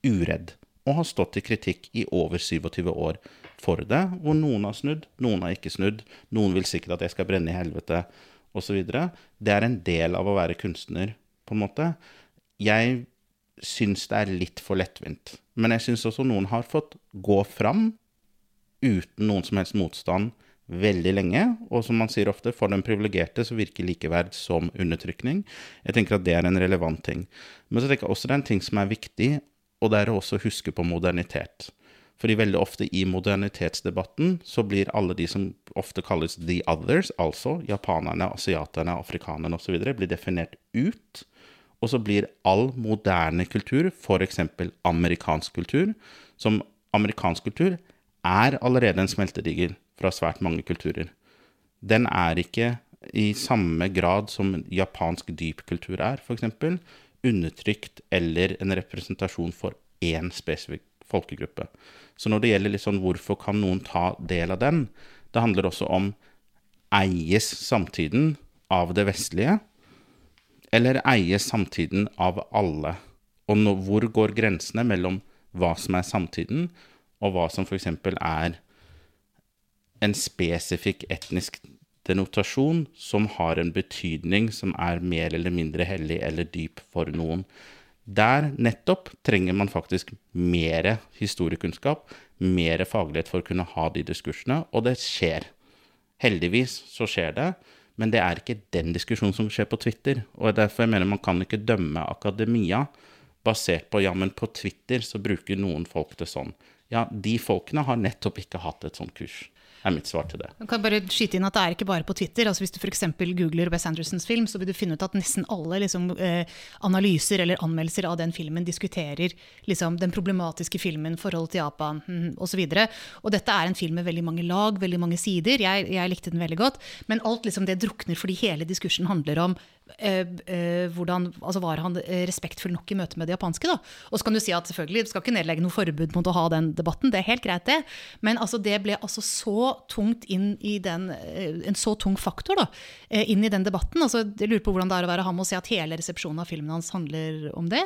uredd, og har stått til kritikk i over 27 år for det, hvor noen har snudd, noen har ikke snudd. Noen vil sikkert at jeg skal brenne i helvete osv. Det er en del av å være kunstner, på en måte. Jeg syns det er litt for lettvint. Men jeg syns også noen har fått gå fram uten noen som helst motstand veldig lenge. Og som man sier ofte, for den privilegerte så virker likeverd som undertrykning. Jeg tenker at det er en relevant ting. Men så tenker jeg også det er en ting som er viktig, og det er å også huske på modernitet. Fordi veldig ofte i modernitetsdebatten så blir alle de som ofte kalles the others, altså japanerne, asiaterne, afrikanerne osv., blir definert ut. Og så blir all moderne kultur, f.eks. amerikansk kultur, som amerikansk kultur er allerede en smeltedigel fra svært mange kulturer. Den er ikke i samme grad som japansk dyp kultur er, f.eks., undertrykt eller en representasjon for én spesifikk folkegruppe. Så når det gjelder litt sånn hvorfor kan noen ta del av den, det handler også om eies samtiden av det vestlige, eller eies samtiden av alle? Og når, hvor går grensene mellom hva som er samtiden, og hva som f.eks. er en spesifikk etnisk denotasjon som har en betydning som er mer eller mindre hellig eller dyp for noen. Der nettopp trenger man faktisk mer historiekunnskap, mer faglighet for å kunne ha de diskursene, og det skjer. Heldigvis så skjer det, men det er ikke den diskusjonen som skjer på Twitter. Og derfor jeg mener man kan ikke dømme akademia basert på ja, men på Twitter så bruker noen folk det sånn. Ja, de folkene har nettopp ikke hatt et sånt kurs. Er mitt svar til det. Jeg kan bare skyte inn at Det er ikke bare på Twitter. altså Hvis du f.eks. googler Wes Andersons film, så vil du finne ut at nesten alle liksom, eh, analyser eller anmeldelser av den filmen diskuterer liksom, den problematiske filmen, forholdet til Japan mm, osv. Dette er en film med veldig mange lag, veldig mange sider. Jeg, jeg likte den veldig godt. Men alt liksom, det drukner fordi hele diskursen handler om hvordan, altså Var han eh, respektfull nok i møte med det japanske? da? Og så kan du si at selvfølgelig, du skal ikke nedlegge noe forbud mot å ha den debatten, det er helt greit, det. Men altså, det ble altså så tungt inn i den, eh, en så tung faktor da, eh, inn i den debatten. altså Jeg lurer på hvordan det er å være ham og se at hele resepsjonen av filmen hans handler om det.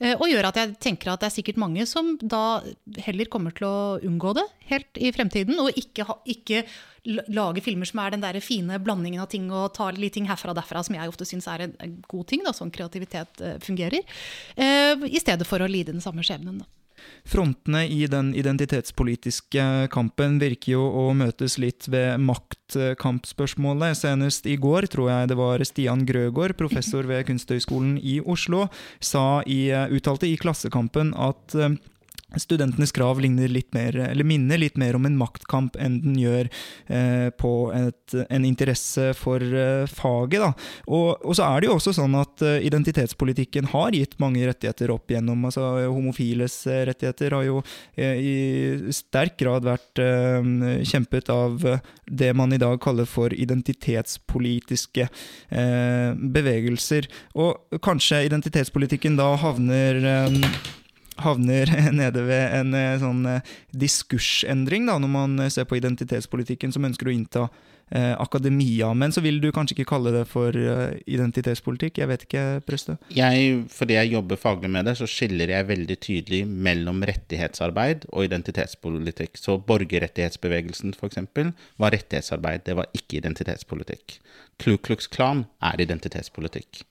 Eh, og gjør at jeg tenker at det er sikkert mange som da heller kommer til å unngå det helt i fremtiden, og ikke, ikke lage filmer som er den der fine blandingen av ting og ta litt ting herfra og derfra, som jeg ofte syns er en god ting, da, sånn kreativitet fungerer, i stedet for å lide den samme skjebnen. da. Frontene i den identitetspolitiske kampen virker jo å møtes litt ved maktkampspørsmålet. Senest i går, tror jeg det var Stian Grøgaard, professor ved Kunsthøgskolen i Oslo, sa i, uttalte i Klassekampen at Studentenes krav litt mer, minner litt mer om en maktkamp enn den gjør eh, på et, en interesse for eh, faget. Og, og, så er det jo også sånn at eh, identitetspolitikken har gitt mange rettigheter opp igjennom. Altså, homofiles rettigheter har jo eh, i sterk grad vært eh, kjempet av det man i dag kaller for identitetspolitiske eh, bevegelser. Og kanskje identitetspolitikken da havner havner nede ved en eh, sånn eh, diskursendring, da, når man ser på identitetspolitikken som ønsker å innta eh, akademia. Men så vil du kanskje ikke kalle det for eh, identitetspolitikk? Jeg vet ikke, Prøste. Jeg, fordi jeg jobber faglig med det, så skiller jeg veldig tydelig mellom rettighetsarbeid og identitetspolitikk. Så borgerrettighetsbevegelsen, f.eks., var rettighetsarbeid, det var ikke identitetspolitikk. Klu Klux Klan er identitetspolitikk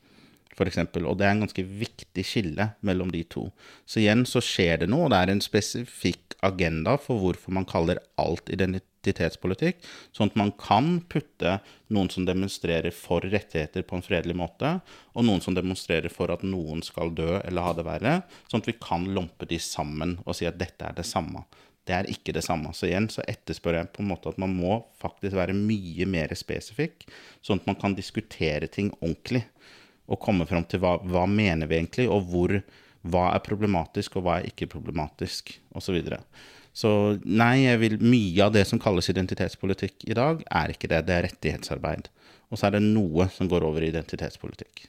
f.eks. Og det er en ganske viktig skille mellom de to. Så igjen så skjer det noe, og det er en spesifikk agenda for hvorfor man kaller alt identitetspolitikk. Sånn at man kan putte noen som demonstrerer for rettigheter på en fredelig måte, og noen som demonstrerer for at noen skal dø eller ha det verre, sånn at vi kan lompe de sammen og si at dette er det samme. Det er ikke det samme. Så igjen så etterspør jeg på en måte at man må faktisk være mye mer spesifikk, sånn at man kan diskutere ting ordentlig og komme fram til hva, hva mener vi egentlig, og hvor, hva er problematisk, og hva er ikke problematisk, osv. Så, nei, jeg vil, mye av det som kalles identitetspolitikk i dag, er ikke det. Det er rettighetsarbeid. Og så er det noe som går over i identitetspolitikk.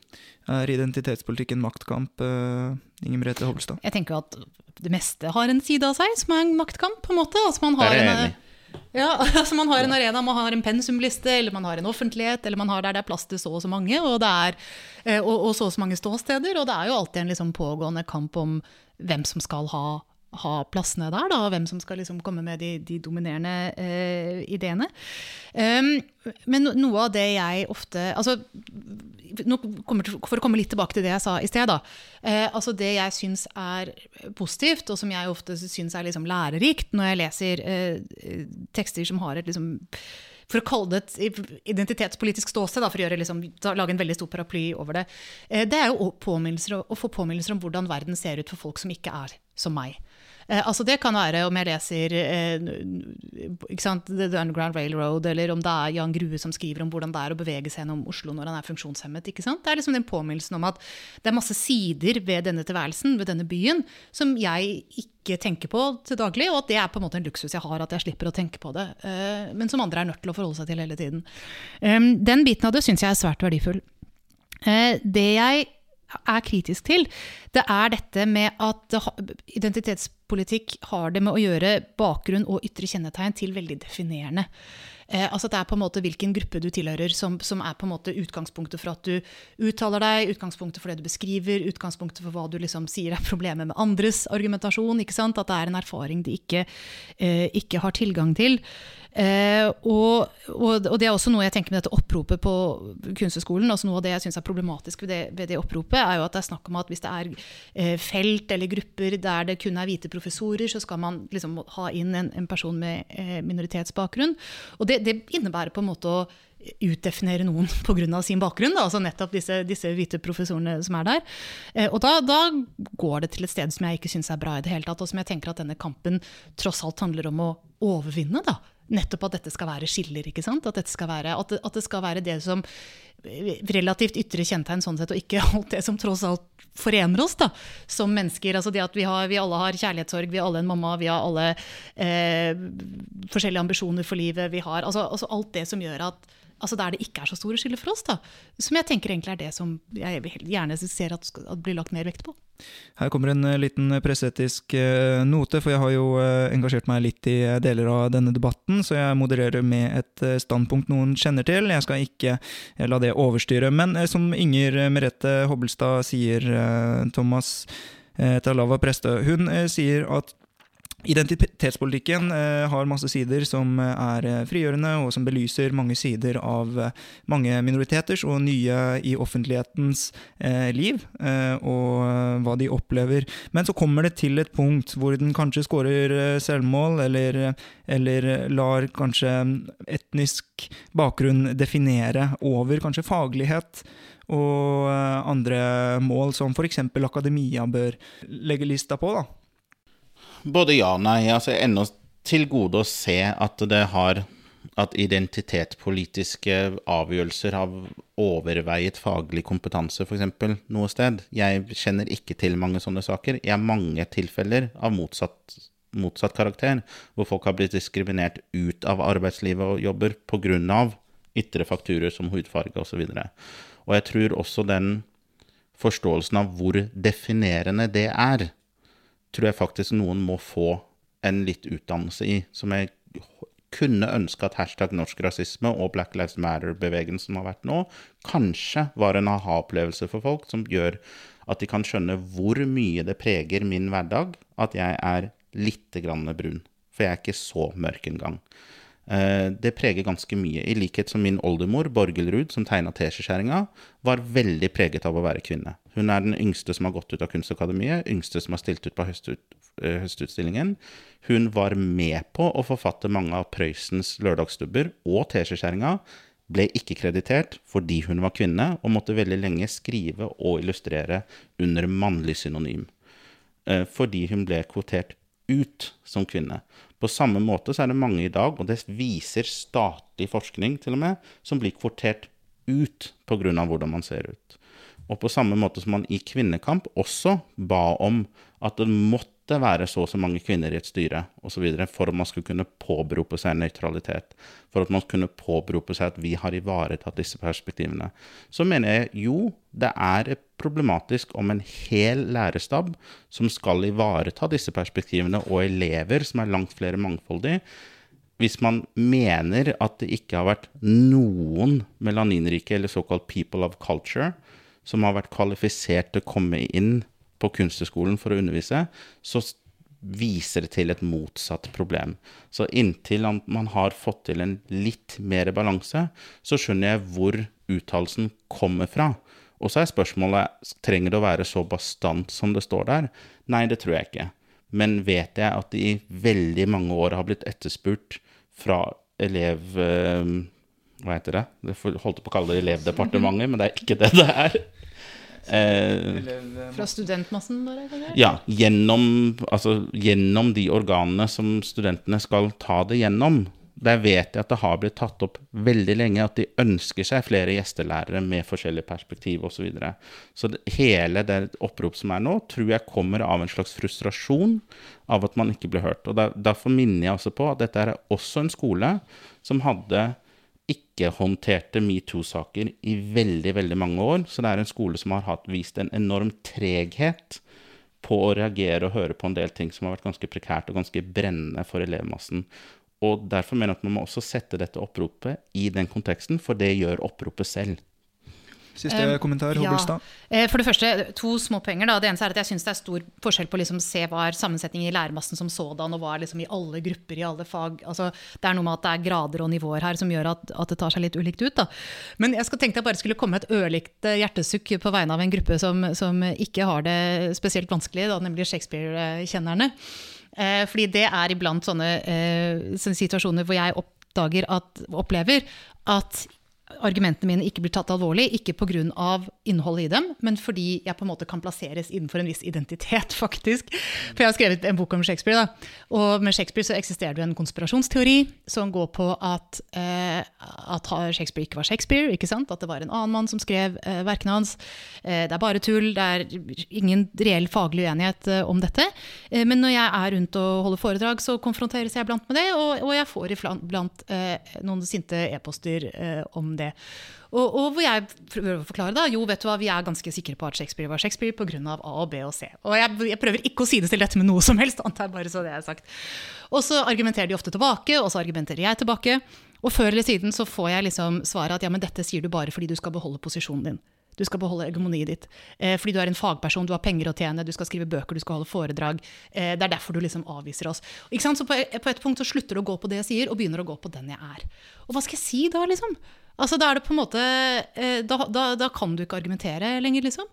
Er identitetspolitikk en maktkamp, uh, Inger Merete Hobbelstad? Jeg tenker at det meste har en side av seg som er en maktkamp, på en måte. Altså man har er en, enig. Ja, altså Man har en arena, man har en pensumliste, eller man har en offentlighet, eller man har der det er plass til så og så mange, og, er, eh, og, og så og så mange ståsteder. Og det er jo alltid en liksom pågående kamp om hvem som skal ha ha plassene der, da, hvem som skal liksom komme med de, de dominerende eh, ideene. Um, men noe av det jeg ofte altså, til, For å komme litt tilbake til det jeg sa i sted. Da, eh, altså Det jeg syns er positivt, og som jeg ofte syns er liksom lærerikt når jeg leser eh, tekster som har et liksom for å kalle det et identitetspolitisk ståsted, for å gjøre, liksom, lage en veldig stor paraply over det, eh, det er jo å få påminnelser om hvordan verden ser ut for folk som ikke er som meg. Eh, altså Det kan være om jeg leser eh, sant, The Underground Railroad, eller om det er Jan Grue som skriver om hvordan det er å bevege seg gjennom Oslo når han er funksjonshemmet. Det er liksom den påminnelsen om at det er masse sider ved denne tilværelsen, ved denne byen, som jeg ikke tenker på til daglig, og at det er på en måte en luksus jeg har, at jeg slipper å tenke på det. Eh, men som andre er nødt til å forholde seg til hele tiden. Den biten av det syns jeg er svært verdifull. Eh, det jeg er kritisk til, det er dette med at identitetspolitikk har det med å gjøre bakgrunn og ytre kjennetegn til veldig definerende. Eh, altså Det er på en måte hvilken gruppe du tilhører som, som, er på en måte utgangspunktet for at du uttaler deg, utgangspunktet for det du beskriver, utgangspunktet for hva du liksom sier er problemet med andres argumentasjon. ikke sant? At det er en erfaring de ikke, eh, ikke har tilgang til. Eh, og, og, og, det er også noe jeg tenker med dette oppropet på Kunsthøgskolen. Altså noe av det jeg syns er problematisk ved det, ved det, oppropet, er jo at det er snakk om at hvis det er eh, felt eller grupper der det kun er hvite professorer, så skal man liksom ha inn en, en person med eh, minoritetsbakgrunn. Og det, det innebærer på en måte å utdefinere noen pga. sin bakgrunn. Da, altså nettopp disse, disse, hvite professorene som er der. Eh, og da, da, går det til et sted som jeg ikke syns er bra i det hele tatt, og som jeg tenker at denne kampen tross alt handler om å overvinne. da. Nettopp at dette skal være skiller. ikke sant? At, skal være, at, det, at det skal være det som relativt ytre kjennetegn sånn sett, og ikke alt det som tross alt forener oss da, som mennesker. Altså det at vi, har, vi alle har kjærlighetssorg, vi har alle en mamma, vi har alle eh, forskjellige ambisjoner for livet. vi har, altså, altså Alt det som gjør at altså der det ikke er så store skiller for oss. da, Som jeg tenker egentlig er det som jeg gjerne ser at, at blir lagt mer vekt på. Her kommer en eh, liten presseetisk eh, note, for jeg har jo eh, engasjert meg litt i deler av denne debatten, så jeg modererer med et standpunkt noen kjenner til. Jeg skal ikke la det overstyre. Men som Inger Merete Hobbelstad sier, Thomas Talava Preste, hun sier at Identitetspolitikken eh, har masse sider som eh, er eh, frigjørende, og som belyser mange sider av mange minoriteters og nye i offentlighetens liv, og hva de opplever. Men så kommer det til et punkt hvor den kanskje skårer selvmål, eller, eller, lar kanskje etnisk bakgrunn definere over kanskje faglighet og andre mål, som f.eks. akademia bør legge lista på. da. Både ja og nei. Altså, ennå til gode å se at det har at identitetspolitiske avgjørelser har overveiet faglig kompetanse, f.eks. noe sted. Jeg kjenner ikke til mange sånne saker. Jeg har mange tilfeller av motsatt, motsatt karakter, hvor folk har blitt diskriminert ut av arbeidslivet og jobber pga. ytre fakturer som hudfarge osv. Og, så og jeg tror også den forståelsen av hvor definerende det er, tror jeg faktisk noen må få en litt utdannelse i, som jeg kunne ønske at hashtag norsk rasisme og Black Lives Matter-bevegelsen har vært nå, kanskje var en aha-opplevelse for folk som gjør at de kan skjønne hvor mye det preger min hverdag at jeg er lite grann brun. For jeg er ikke så mørk engang. Eh, det preger ganske mye. I likhet som min oldemor, Borgelrud, som tegna teskjeskjæringa, var veldig preget av å være kvinne. Hun er den yngste som har gått ut av Kunstakademiet, yngste som har stilt ut på høstut, eh, høstutstillingen. Hun var med på å forfatte mange av Prøysens lørdagsstubber og teskjeskjæringa. Ble ikke kreditert fordi hun var kvinne, og måtte veldig lenge skrive og illustrere under mannlig synonym. Eh, fordi hun ble kvotert ut som kvinne. På samme måte så er det mange i dag, og det viser statlig forskning til og med, som blir kvotert ut pga. hvordan man ser ut. Og på samme måte som man i Kvinnekamp også ba om at det måtte være så og så mange kvinner i et styre osv. for at man skulle kunne påberope seg nøytralitet. For at man kunne påberope seg at vi har ivaretatt disse perspektivene. Så mener jeg jo, det er problematisk om en hel lærestab som skal ivareta disse perspektivene, og elever som er langt flere mangfoldige, hvis man mener at det ikke har vært noen melaninrike eller såkalt people of culture som har vært kvalifisert til å komme inn på Kunsthøgskolen for å undervise, så viser det til et motsatt problem. Så inntil man har fått til en litt mer balanse, så skjønner jeg hvor uttalelsen kommer fra. Og så er spørsmålet trenger det å være så bastant som det står der. Nei, det tror jeg ikke. Men vet jeg at det i veldig mange år har blitt etterspurt fra elev... Eh, hva heter det? Jeg holdt på å kalle det Elevdepartementet, men det er ikke det det er. Eh, Fra studentmassen, bare? Ja. Gjennom, altså, gjennom de organene som studentene skal ta det gjennom. Der vet jeg at det har blitt tatt opp veldig lenge at de ønsker seg flere gjestelærere med forskjellige perspektiv osv. Så, videre. så det, hele det opprop som er nå, tror jeg kommer av en slags frustrasjon av at man ikke blir hørt. Og der, Derfor minner jeg også på at dette er også en skole som hadde ikke håndterte metoo-saker i veldig, veldig mange år. Så det er en skole som har hatt, vist en enorm treghet på å reagere og høre på en del ting som har vært ganske prekært og ganske brennende for elevmassen. Og derfor mener jeg at man må også sette dette oppropet i den konteksten, for det gjør oppropet selv. Siste um, kommentar, Hobbelstad. Ja. Eh, for det første, to små poenger. Da. Det eneste er at jeg syns det er stor forskjell på å liksom se hva er sammensetningen i læremassen som sådan, og hva er liksom i alle grupper, i alle fag. Altså, det er noe med at det er grader og nivåer her som gjør at, at det tar seg litt ulikt ut. Da. Men jeg skal tenke jeg bare skulle komme med et ørlikt eh, hjertesukk på vegne av en gruppe som, som ikke har det spesielt vanskelig, da, nemlig Shakespeare-kjennerne. Eh, fordi det er iblant sånne, eh, situasjoner hvor jeg oppdager at, opplever at argumentene mine ikke blir tatt alvorlig, ikke pga. innholdet i dem, men fordi jeg på en måte kan plasseres innenfor en viss identitet, faktisk. For jeg har skrevet en bok om Shakespeare, da. og med Shakespeare så eksisterer det en konspirasjonsteori som går på at, eh, at Shakespeare ikke var Shakespeare, ikke sant? at det var en annen mann som skrev eh, verkene hans. Eh, det er bare tull, det er ingen reell faglig uenighet eh, om dette. Eh, men når jeg er rundt og holder foredrag, så konfronteres jeg blant med det, og, og jeg får iblant eh, noen sinte e-poster om det. Og, og, hvor jeg prøver å forklare da, jo, vet du hva, vi er ganske sikre på at Shakespeare var Shakespeare pga. A og B og C. Og jeg, jeg prøver ikke å sidestille dette med noe som helst, annet er bare så det er sagt. Og så argumenterer de ofte tilbake, og så argumenterer jeg tilbake. Og før eller siden så får jeg liksom svaret at ja, men dette sier du bare fordi du skal beholde posisjonen din. Du skal beholde hegemoniet ditt. Eh, fordi du er en fagperson, du har penger å tjene, du skal skrive bøker, du skal holde foredrag. Eh, det er derfor du liksom avviser oss. Ikke sant? Så på, på, et punkt så slutter du å gå på det jeg sier, og begynner å gå på den jeg er. Og hva skal jeg si da, liksom? Altså, da er det på en måte eh, da, da, da, kan du ikke argumentere lenger, liksom.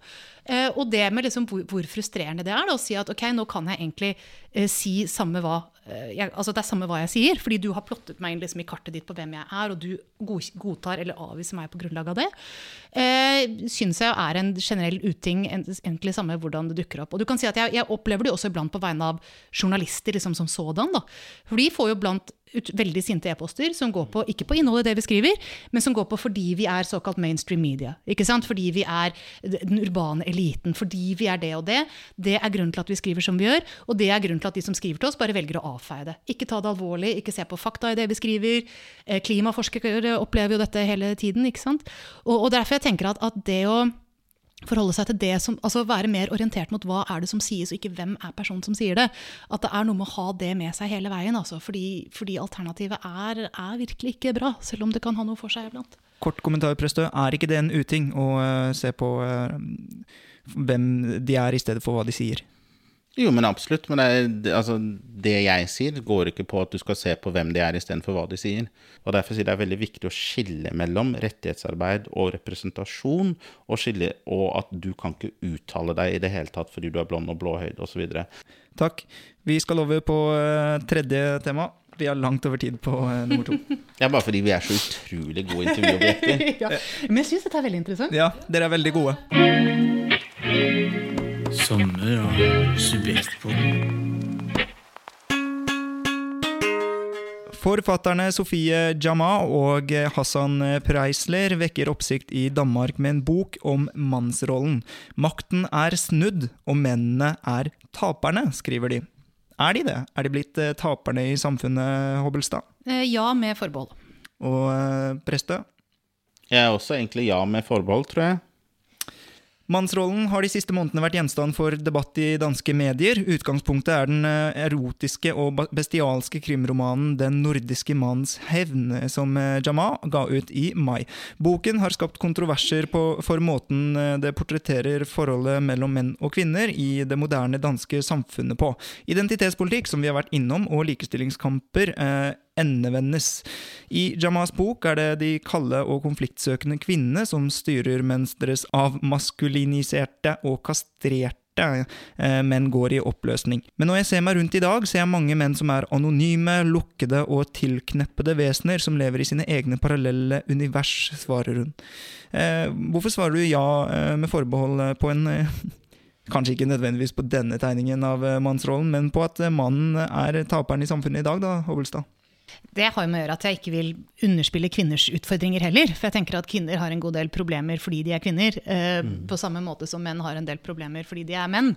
Eh, og det med liksom hvor, hvor, frustrerende det er da, å si at ok, nå kan jeg egentlig eh, si samme hva jeg, altså Det er samme hva jeg sier, fordi du har plottet meg inn liksom i kartet ditt på hvem jeg er, og du godtar eller avviser meg på grunnlag av det. Eh, syns jeg er en generell uting, egentlig samme hvordan det dukker opp. Og du kan si at Jeg, jeg opplever det også iblant på vegne av journalister liksom som sådan. da. For de får jo blant ut, veldig sinte e-poster som går på, ikke på innholdet i det vi skriver, men som går på fordi vi er såkalt mainstream media. ikke sant? Fordi vi er den urbane eliten. Fordi vi er det og det. Det er grunnen til at vi skriver som vi gjør, og det er grunnen til at de som skriver til oss, bare velger å avfeie det. Ikke ta det alvorlig, ikke se på fakta i det vi skriver. Eh, klimaforskere opplever jo dette hele tiden. ikke sant? Og, og derfor jeg tenker at, at det å forholde seg til det som, altså Være mer orientert mot hva er det som sies, og ikke hvem er personen som sier det. At det er noe med å ha det med seg hele veien. Altså, fordi, fordi, alternativet er, er, virkelig ikke bra, selv om det kan ha noe for seg iblant. Kort kommentar, Prestø. Er ikke det en uting å uh, se på uh, hvem de er, i stedet for hva de sier? Jo, men absolutt. Men det, altså, det, jeg sier, går ikke på at du skal se på hvem de er istedenfor hva de sier. Og Derfor sier jeg det er veldig viktig å skille mellom rettighetsarbeid og representasjon, og, skille, og at du kan ikke uttale deg i det hele tatt fordi du er blond og blåhøyd osv. Takk. Vi skal over på uh, tredje tema. Vi har langt over tid på uh, nummer to. ja, bare fordi vi er så utrolig gode intervjuobjekter. ja. Men jeg syns dette er veldig interessant. Ja, dere er veldig gode sommer og Subjektpodden. Forfatterne Sofie Jama og Hassan Preisler vekker oppsikt i Danmark med en bok om mannsrollen. Makten er snudd, og mennene er taperne, skriver de. Er de det? Er de blitt eh, taperne i samfunnet, Hobbelstad? Eh, ja, med forbehold. Og eh, Prestø? Jeg er også egentlig ja med forbehold, tror jeg. Mannsrollen har de siste månedene vært gjenstand for debatt i danske medier. Utgangspunktet er den eh, erotiske og bestialske krimromanen 'Den nordiske manns hevn', som Jamal Jama ga ut i mai. Boken har skapt kontroverser på, for måten eh, det portretterer forholdet mellom menn og kvinner i det moderne danske samfunnet på. Identitetspolitikk, som vi har vært innom, og likestillingskamper eh, endevendes. I Jamas bok er det de kalde og konfliktsøkende kvinnene som styrer, mens deres avmaskuliniserte og kastrerte eh, menn går i oppløsning. Men når jeg ser meg rundt i dag, ser jeg mange menn som er anonyme, lukkede og tilkneppede vesener som lever i sine egne parallelle univers, svarer hun. Eh, hvorfor svarer du ja eh, med forbehold på en Kanskje ikke nødvendigvis på denne tegningen av mannsrollen, men på at mannen er taperen i samfunnet i dag, da, Hobbelstad? Det har med å gjøre at jeg ikke vil underspille kvinners utfordringer heller. For jeg tenker at kvinner har en god del problemer fordi de er kvinner. Eh, mm. På samme måte som menn har en del problemer fordi de er menn.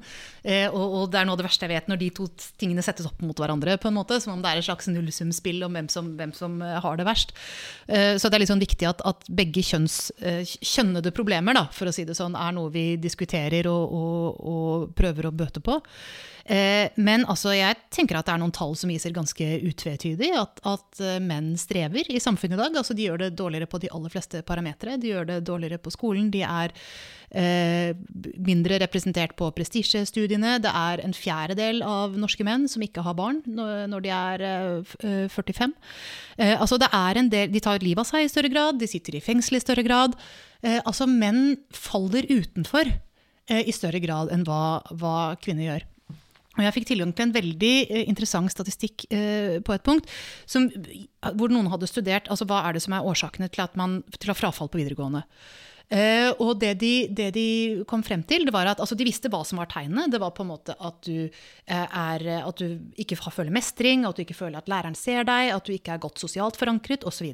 Eh, og, og, det er noe av det verste jeg vet, når de to tingene settes opp mot hverandre. på en måte, Som om det er et slags nullsumspill om hvem som, hvem som eh, har det verst. Eh, så det er litt sånn viktig at, at begge kjønns eh, kjønnede problemer, da, for å si det sånn, er noe vi diskuterer og, og, og prøver å bøte på. Eh, men altså, jeg tenker at det er noen tall som viser ganske utvetydig at, at eh, menn strever i samfunnet i dag. Altså, de gjør det dårligere på de aller fleste parametere. De gjør det dårligere på skolen. De er eh, mindre representert på prestisjestudiene. Det er en fjerdedel av norske menn som ikke har barn når, de er eh, 45. Eh, altså, det er en del, de tar livet av seg i større grad, de sitter i fengsel i større grad. Eh, altså, menn faller utenfor i større grad enn hva, hva kvinner gjør. Og jeg fikk tilgang til en veldig eh, interessant statistikk eh, på et punkt, som, hvor noen hadde studert altså hva er det som er årsakene til man til frafall på videregående. Uh, og det de, det de, kom frem til, det var at altså, de visste hva som var tegnene. Det var på en måte at du, uh, er, at du ikke føler mestring, at du ikke føler at læreren ser deg, at du ikke er godt sosialt forankret osv.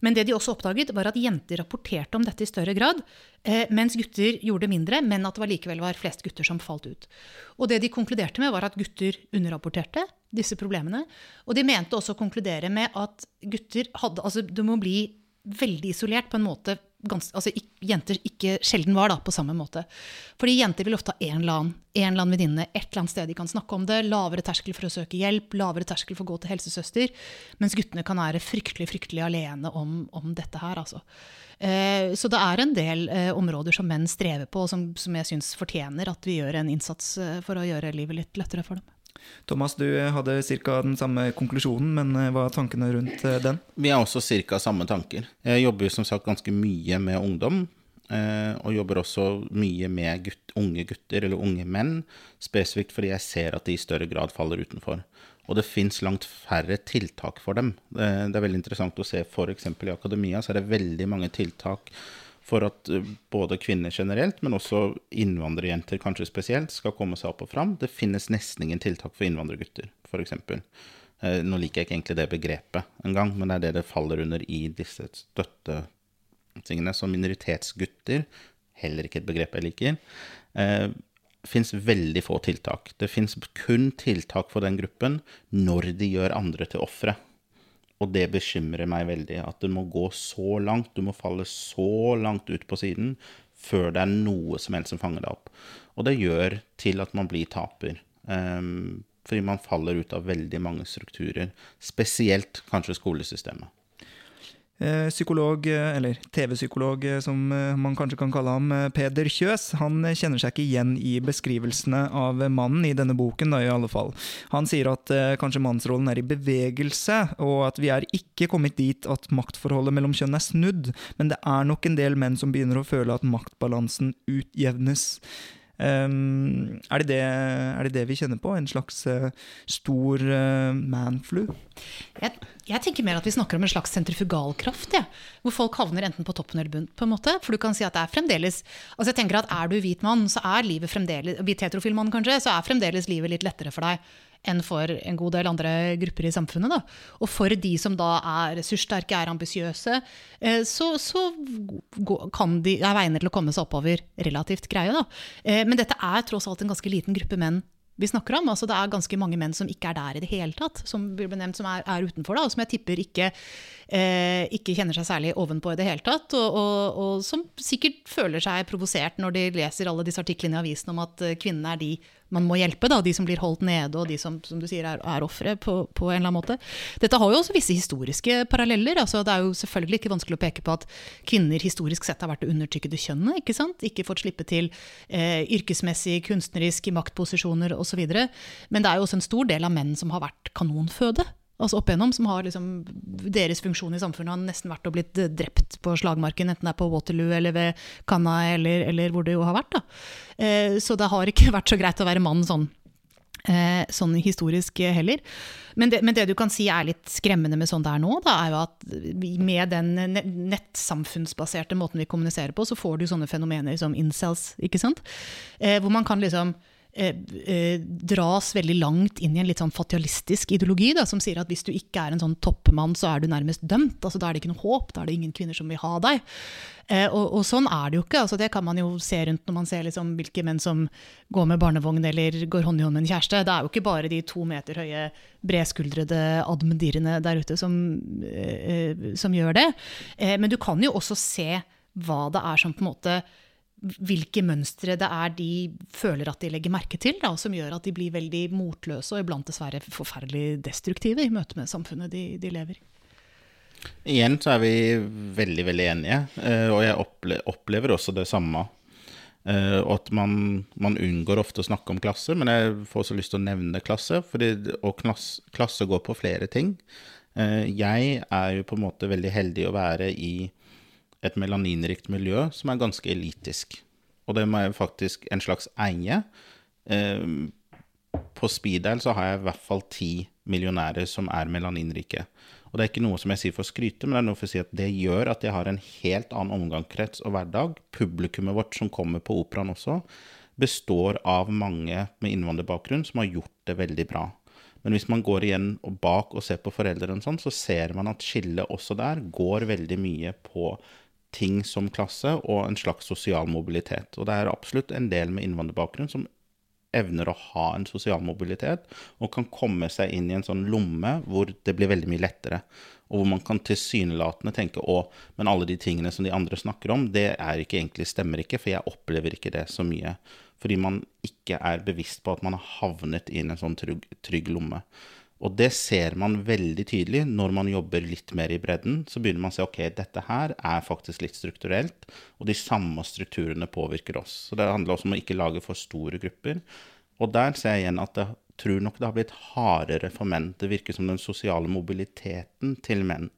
Men det de også oppdaget, var at jenter rapporterte om dette i større grad, uh, mens gutter gjorde mindre, men at det var likevel var flest gutter som falt ut. Og det de konkluderte med, var at gutter underrapporterte disse problemene. Og de mente også å konkludere med at gutter hadde Altså, du må bli veldig isolert på en måte gans, altså, jenter ikke sjelden var da, på samme måte. Fordi jenter vil ofte ha en eller annen, en eller annen venninne et eller annet sted de kan snakke om det. Lavere terskel for å søke hjelp, lavere terskel for å gå til helsesøster. Mens guttene kan være fryktelig fryktelig alene om, om dette her. Altså. Eh, så det er en del eh, områder som menn strever på, og som, som jeg syns fortjener at vi gjør en innsats eh, for å gjøre livet litt lettere for dem. Thomas, du hadde ca. den samme konklusjonen, men eh, hva er tankene rundt eh, den? Vi har også ca. samme tanker. Jeg jobber som sagt ganske mye med ungdom. Eh, og jobber også mye med gutt, unge gutter eller unge menn, spesifikt fordi jeg ser at de i større grad faller utenfor. Og det fins langt færre tiltak for dem. Det er veldig interessant å se f.eks. i akademia så er det veldig mange tiltak for at eh, både kvinner generelt, men også innvandrerjenter kanskje spesielt, skal komme seg opp og fram. Det finnes nesten ingen tiltak for innvandrergutter, f.eks. Eh, nå liker jeg ikke egentlig det begrepet engang, men det er det det faller under i disse støttetingene. Så minoritetsgutter, heller ikke et begrep jeg liker, eh, fins veldig få tiltak. Det fins kun tiltak for den gruppen når de gjør andre til ofre. Og det bekymrer meg veldig. At det må gå så langt, du må falle så langt ut på siden før det er noe som helst som fanger deg opp. Og det gjør til at man blir taper. Um, fordi man faller ut av veldig mange strukturer. Spesielt kanskje skolesystemet. Eh, psykolog, eh, eller TV-psykolog eh, som man kanskje kan kalle ham, Peder Kjøs, han kjenner seg ikke igjen i beskrivelsene av mannen i denne boken, da i alle fall. Han sier at kanskje mannsrollen er i bevegelse, og at vi er ikke kommet dit at maktforholdet mellom kjønn er snudd, men det er nok en del menn som begynner å føle at maktbalansen utjevnes. Um, er, det det, er, det det, vi kjenner på? En slags uh, stor uh, manflu? Jeg, jeg, tenker mer at vi snakker om en slags sentrifugalkraft. Ja, hvor folk havner enten på toppen eller bunn. på en måte, For du kan si at det er fremdeles altså jeg tenker at Er du hvit mann, så er livet fremdeles hvit heterofil mann kanskje, så er fremdeles livet litt lettere for deg enn for en god del andre grupper i samfunnet. Da. Og for de som da er ressurssterke, er ambisiøse, eh, så, så kan de, er veiene til å komme seg oppover relativt greie. Da. Eh, men dette er tross alt en ganske liten gruppe menn vi snakker om. Altså, det er ganske mange menn som ikke er der i det hele tatt, som blir benemt som er, er utenfor, da, og som jeg tipper ikke, eh, ikke, kjenner seg særlig ovenpå i det hele tatt. Og, og, og, som sikkert føler seg provosert når de leser alle disse artiklene i avisen om at eh, kvinnene er de man må hjelpe, da, de som blir holdt nede, og de som, som du sier er, er ofre på, på, en eller annen måte. Dette har jo også visse historiske paralleller. altså Det er jo selvfølgelig ikke vanskelig å peke på at kvinner historisk sett har vært det undertrykkede kjønnet. Ikke sant? Ikke fått slippe til eh, yrkesmessig, kunstnerisk, i maktposisjoner osv. Men det er jo også en stor del av menn som har vært kanonføde altså opp igjennom, som har liksom, deres funksjon i samfunnet har nesten vært å blitt drept på slagmarken, enten det er på Waterloo eller ved Canna eller, eller hvor det jo har vært. Eh, så det har ikke vært så greit å være mann sånn, eh, sånn historisk heller. Men det, men det, du kan si er litt skremmende med sånn det er nå, da, er jo at med den nettsamfunnsbaserte måten vi kommuniserer på, så får du sånne fenomener som incels, ikke sant? Eh, hvor man kan liksom dras veldig langt inn i en litt sånn fatalistisk ideologi, da, som sier at hvis du ikke er en sånn toppmann, så er du nærmest dømt. altså Da er det ikke noe håp, da er det ingen kvinner som vil ha deg. Eh, og, og, sånn er det jo ikke. altså Det kan man jo se rundt når man ser liksom hvilke menn som går med barnevogn eller går hånd i hånd med en kjæreste. Det er jo ikke bare de to meter høye, bredskuldrede admendirene der ute som, eh, som gjør det. Eh, men du kan jo også se hva det er som på en måte hvilke mønstre det er de føler at de legger merke til, da, som gjør at de blir veldig motløse og iblant dessverre forferdelig destruktive i møte med samfunnet de, de lever i. Igjen så er vi veldig, veldig enige, eh, og jeg opplever også det samme. Eh, og at man, man, unngår ofte å snakke om klasse, men jeg får også lyst til å nevne klasse. Fordi, og klasse går på flere ting. Eh, jeg er jo på en måte veldig heldig å være i et melaninrikt miljø som er ganske elitisk. Og det jeg faktisk en slags eie. Eh, på speed så har jeg i hvert fall ti millionærer som er melaninrike. Og det er ikke noe som jeg sier for å skryte, men det er noe for å si at det gjør at jeg har en helt annen omgangskrets og hverdag. Publikummet vårt som kommer på operaen også, består av mange med innvandrerbakgrunn som har gjort det veldig bra. Men hvis man går igjen og bak og ser på foreldrene, sånn, så ser man at skillet også der går veldig mye på ting som klasse og en slags sosial mobilitet. Og det er absolutt en del med innvandrerbakgrunn som evner å ha en sosial mobilitet og kan komme seg inn i en sånn lomme hvor det blir veldig mye lettere. Og hvor man kan tilsynelatende tenke å, men alle de tingene som de andre snakker om, det er ikke egentlig, stemmer ikke, for jeg opplever ikke det så mye fordi man ikke er bevisst på at man har havnet inn i en sånn trygg, trygg lomme. Og det ser man veldig tydelig når man jobber litt mer i bredden. Så begynner man å se ok, dette her er faktisk litt strukturelt, og de samme strukturene påvirker oss. Så det handler også om å ikke lage for store grupper. Og der ser jeg igjen at jeg tror nok det har blitt hardere for menn. Det virker som den sosiale mobiliteten til menn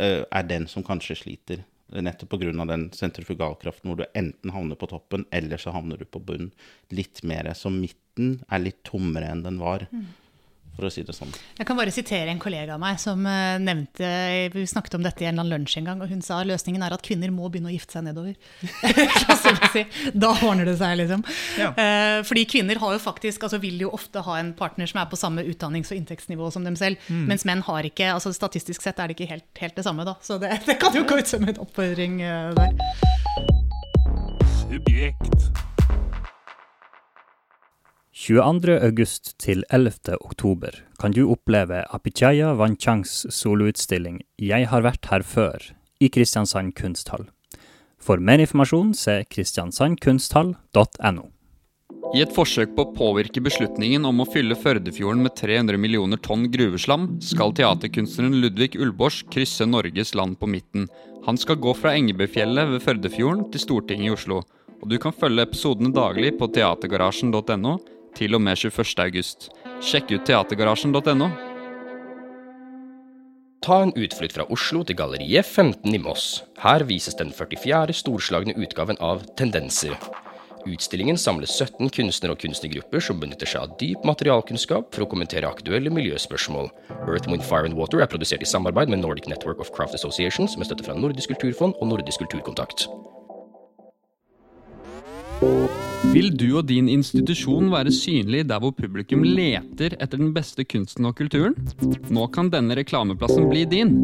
uh, er den som kanskje sliter. Nettopp pga. den sentrifugalkraften hvor du enten havner på toppen, eller så havner du på bunn. Litt mer. Så midten er litt tommere enn den var. Mm for å si det sånn. Jeg kan bare sitere en kollega av meg som uh, nevnte Vi snakket om dette i en eller annen lunsj en gang, og hun sa løsningen er at kvinner må begynne å gifte seg nedover. da ordner det seg, liksom. Ja. Uh, fordi kvinner har jo faktisk, altså vil jo ofte ha en partner som er på samme utdannings- og inntektsnivå som dem selv, mm. mens menn har ikke altså Statistisk sett er det ikke helt, helt det samme, da. Så det, det kan jo gå ut som en oppfordring uh, der. Subjekt. 22. til 11. oktober kan du oppleve Apichaya Wanchangs soloutstilling Jeg har vært her før i Kristiansand kunsthall. For mer informasjon se kristiansandkunsthall.no. I et forsøk på å påvirke beslutningen om å fylle Førdefjorden med 300 millioner tonn gruveslam, skal teaterkunstneren Ludvig Ulbors krysse Norges land på midten. Han skal gå fra Engebøfjellet ved Førdefjorden til Stortinget i Oslo. Og du kan følge episodene daglig på teatergarasjen.no til og med 21. august. Sjekk ut teatergarasjen.no. Ta en utflukt fra Oslo til Galleriet 15 i Moss. Her vises den 44. storslagne utgaven av Tendenser. Utstillingen samler 17 kunstnere og kunstnergrupper som benytter seg av dyp materialkunnskap for å kommentere aktuelle miljøspørsmål. Earth, Wind, Fire and Water er produsert i samarbeid med Nordic Network of Craft Associations med støtte fra Nordisk kulturfond og Nordisk kulturkontakt. Vil du og din institusjon være synlig der hvor publikum leter etter den beste kunsten og kulturen? Nå kan denne reklameplassen bli din.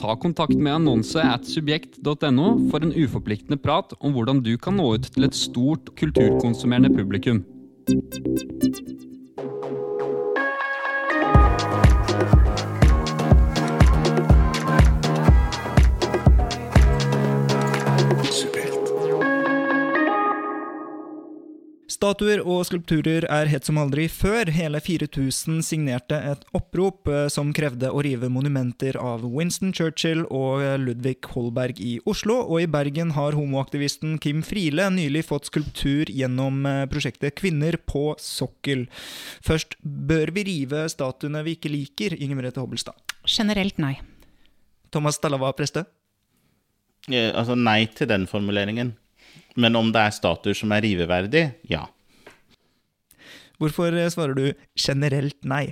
Ta kontakt med annonse at subjekt.no for en uforpliktende prat om hvordan du kan nå ut til et stort kulturkonsumerende publikum. Statuer og skulpturer er helt som aldri før. Hele 4000 signerte et opprop eh, som krevde å rive monumenter av Winston Churchill og Ludvig Holberg i Oslo, og i Bergen har homoaktivisten Kim Friele nylig fått skulptur gjennom eh, prosjektet Kvinner på sokkel. Først, bør vi rive statuene vi ikke liker, Inger Merete Hobbelstad? Generelt nei. Thomas Dallava Preste? Ja, altså nei til den formuleringen. Men om det er statuer som er riveverdig, ja. Hvorfor svarer du generelt nei?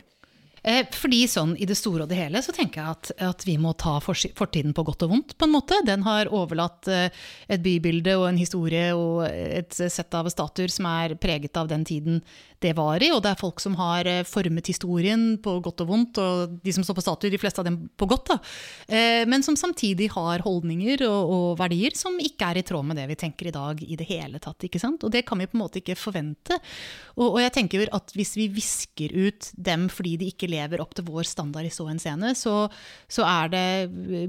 Eh, fordi sånn i det store og det hele så tenker jeg at, at, vi må ta fortiden på godt og vondt, på en måte. Den har overlatt eh, et bybilde og en historie og et sett av statuer som er preget av den tiden det var i, og det er folk som har eh, formet historien på godt og vondt, og de som står på statuer, de fleste av dem på godt, da. Eh, men som samtidig har holdninger og, og, verdier som ikke er i tråd med det vi tenker i dag i det hele tatt. ikke sant? Og det kan vi på en måte ikke forvente. Og, og jeg tenker at hvis vi visker ut dem fordi de ikke lever opp til vår standard i så henseende, så, så er det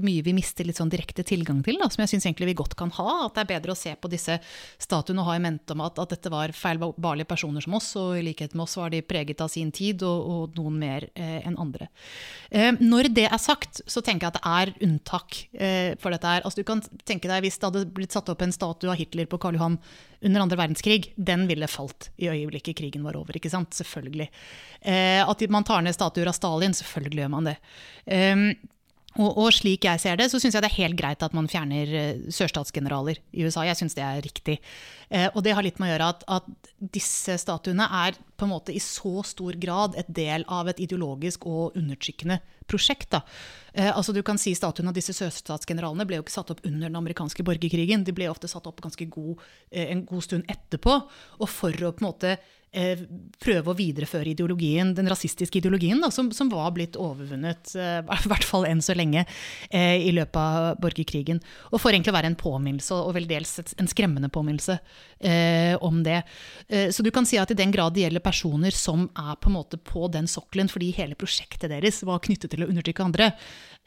mye vi mister litt sånn direkte tilgang til, da, som jeg syns egentlig vi godt kan ha. At det er bedre å se på disse statuene og ha i mente om at, at dette var feilbarlige personer som oss. og i likhet med oss var de preget av sin tid, og, og noen mer eh, enn andre. Eh, når det er sagt, så tenker jeg at det er unntak eh, for dette her. Altså, du kan tenke deg Hvis det hadde blitt satt opp en statue av Hitler på Karl Johan under andre verdenskrig, den ville falt i øyeblikket krigen var over. ikke sant? Selvfølgelig. Eh, at man tar ned statuer av Stalin, selvfølgelig gjør man det. Eh, Og, og, slik jeg ser det, så syns jeg det er helt greit at man fjerner uh, sørstatsgeneraler i USA. Jeg syns det er riktig. Eh, og det har litt med å gjøre at, at, disse statuene er på en måte i så stor grad et del av et ideologisk og undertrykkende prosjekt. Eh, altså du kan si Statuen av disse sørstatsgeneralene ble jo ikke satt opp under den amerikanske borgerkrigen. De ble ofte satt opp ganske god, en god stund etterpå. Og for å på en måte Eh, prøve å videreføre ideologien, den rasistiske ideologien da, som, som, var blitt overvunnet, eh, i hvert fall enn så lenge, eh, i løpet av borgerkrigen. Og for egentlig å være en påminnelse, og vel dels en skremmende påminnelse eh, om det. Eh, så du kan si at i den grad det gjelder personer som er på en måte på den sokkelen fordi hele prosjektet deres var knyttet til å undertrykke andre,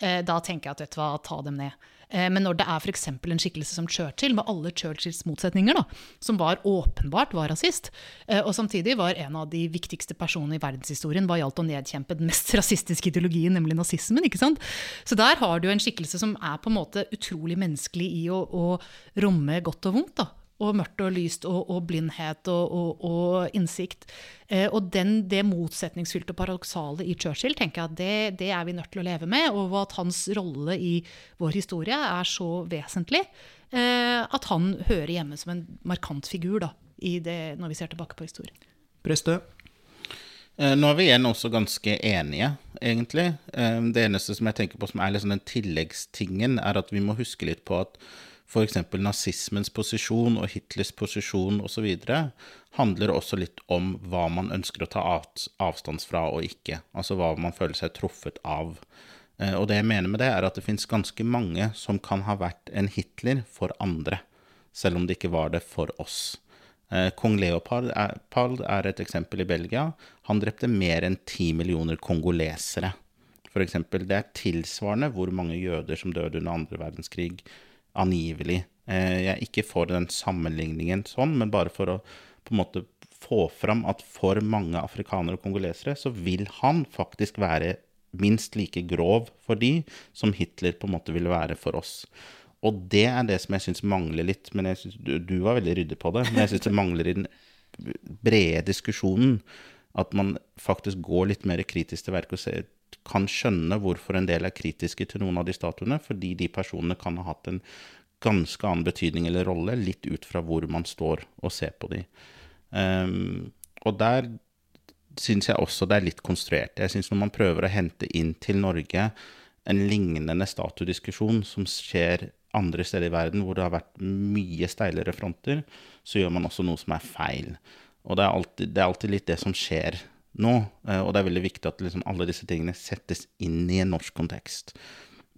eh, da tenker jeg at vet du hva, ta dem ned. Eh, men når det er f.eks. en skikkelse som Churchill, med alle Churchills motsetninger, da, som var åpenbart var rasist, eh, og samtidig var en av de viktigste personene i verdenshistorien hva gjaldt å nedkjempe den mest rasistiske ideologien, nemlig nazismen. ikke sant? Så der har du en skikkelse som er på en måte utrolig menneskelig i å, å romme godt og vondt. da, og mørkt og lyst og, og blindhet og, og, og innsikt. Eh, og den, det motsetningsfylte og paradoksale i Churchill tenker jeg at det, det, er vi nødt til å leve med. Og at hans rolle i vår historie er så vesentlig eh, at han hører hjemme som en markant figur da, det, når vi ser tilbake på historien. Prestø? Eh, nå er vi igjen også ganske enige, egentlig. Eh, det eneste som jeg tenker på som er liksom den tilleggstingen, er at vi må huske litt på at f.eks. nazismens posisjon og Hitlers posisjon osv. handler også litt om hva man ønsker å ta avstand fra og ikke. Altså hva man føler seg truffet av. Eh, og det jeg mener med det, er at det fins ganske mange som kan ha vært en Hitler for andre, selv om det ikke var det for oss. Eh, kong Leopold er et eksempel i Belgia. Han drepte mer enn ti millioner kongolesere. For eksempel, det er tilsvarende hvor mange jøder som døde under andre verdenskrig angivelig. Eh, jeg er ikke for den sammenligningen sånn, men bare for å på en måte få fram at for mange afrikanere og kongolesere så vil han faktisk være minst like grov for de som Hitler på en måte ville være for oss. Og det er det som jeg syns mangler litt. men jeg synes, du, du, var veldig ryddig på det, men jeg syns det mangler i den brede diskusjonen. At man faktisk går litt mer kritisk til verket og ser, kan skjønne hvorfor en del er kritiske til noen av de statuene, fordi de personene kan ha hatt en ganske annen betydning eller rolle, litt ut fra hvor man står og ser på de. Um, og der syns jeg også det er litt konstruert. Jeg syns når man prøver å hente inn til Norge en lignende statudiskusjon som skjer andre steder i verden hvor det har vært mye steilere fronter, så gjør man også noe som er feil. Og det er alltid, det er alltid litt det som skjer nå. Eh, og det er veldig viktig at liksom alle disse tingene settes inn i en norsk kontekst.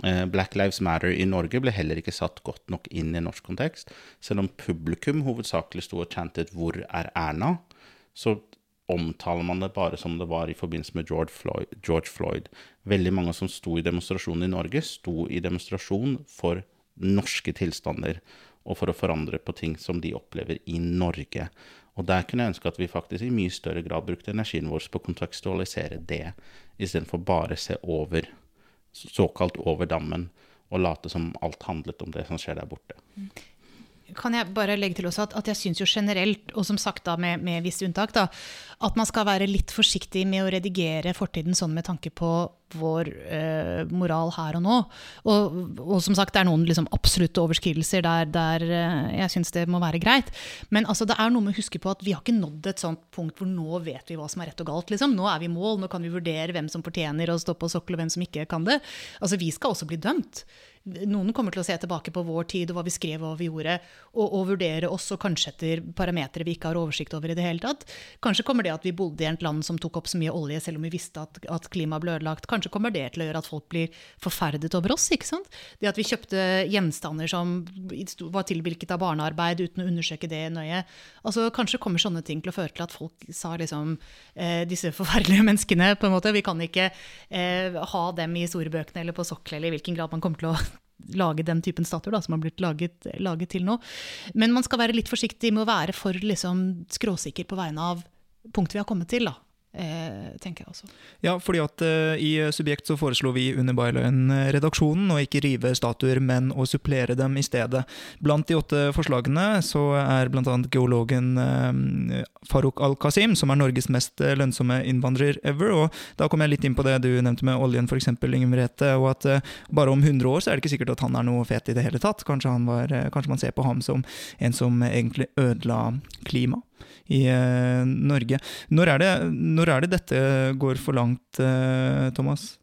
Eh, Black Lives Matter i Norge ble heller ikke satt godt nok inn i en norsk kontekst. Selv om publikum hovedsakelig sto og chantet 'Hvor er Erna?', så omtaler man det bare som det var i forbindelse med George Floyd. George Floyd. Veldig mange som sto i demonstrasjon i Norge, sto i demonstrasjon for norske tilstander og for å forandre på ting som de opplever i Norge. Og der kunne jeg ønske at vi faktisk i mye større grad brukte energien vår på å kontekstualisere det, istedenfor bare se over, såkalt over dammen, og late som alt handlet om det som skjer der borte. Kan jeg bare legge til også at, at jeg syns jo generelt, og som sagt da med, med visse unntak, da, at man skal være litt forsiktig med å redigere fortiden sånn med tanke på vår eh, moral her og nå. Og, og, som sagt, det er noen liksom, absolutte overskridelser der, der eh, jeg syns det må være greit. Men altså, det er noe med å huske på at vi har ikke nådd et sånt punkt hvor nå vet vi hva som er rett og galt. Liksom. Nå er vi i mål, nå kan vi vurdere hvem som fortjener å stå på sokkel, og hvem som ikke kan det. Altså, Vi skal også bli dømt. Noen kommer til å se tilbake på vår tid og hva vi skrev og hva vi gjorde, og, og vurdere oss og kanskje etter parametere vi ikke har oversikt over i det hele tatt. Kanskje kommer det at vi bodde i et land som tok opp så mye olje, selv om vi visste at, at klimaet ble ødelagt. Kanskje kommer det til å gjøre at folk blir forferdet over oss. ikke sant? Det at vi kjøpte gjenstander som var tilvirket av barnearbeid uten å undersøke det nøye. Altså, Kanskje kommer sånne ting til å føre til at folk sa liksom eh, disse forferdelige menneskene på en måte, Vi kan ikke eh, ha dem i historiebøkene eller på sokkel, eller i hvilken grad man kommer til å lage den typen statuer som har blitt laget, laget, til nå. Men man skal være litt forsiktig med å være for liksom, skråsikker på vegne av punktet vi har kommet til. da. Eh, tenker jeg også. Ja, fordi at eh, i Subjekt så foreslo vi under Byline-redaksjonen å ikke rive statuer, men å supplere dem i stedet. Blant de åtte forslagene så er bl.a. geologen eh, Farouk al-Qasim, som er Norges mest lønnsomme innvandrer ever. og Da kom jeg litt inn på det du nevnte med oljen, f.eks., Inger Merete. Og at bare om 100 år så er det ikke sikkert at han er noe fet i det hele tatt. Kanskje, var, kanskje man ser på ham som en som egentlig ødela klimaet i eh, Norge. Når er, det, når er, det, dette går for langt, eh, Thomas?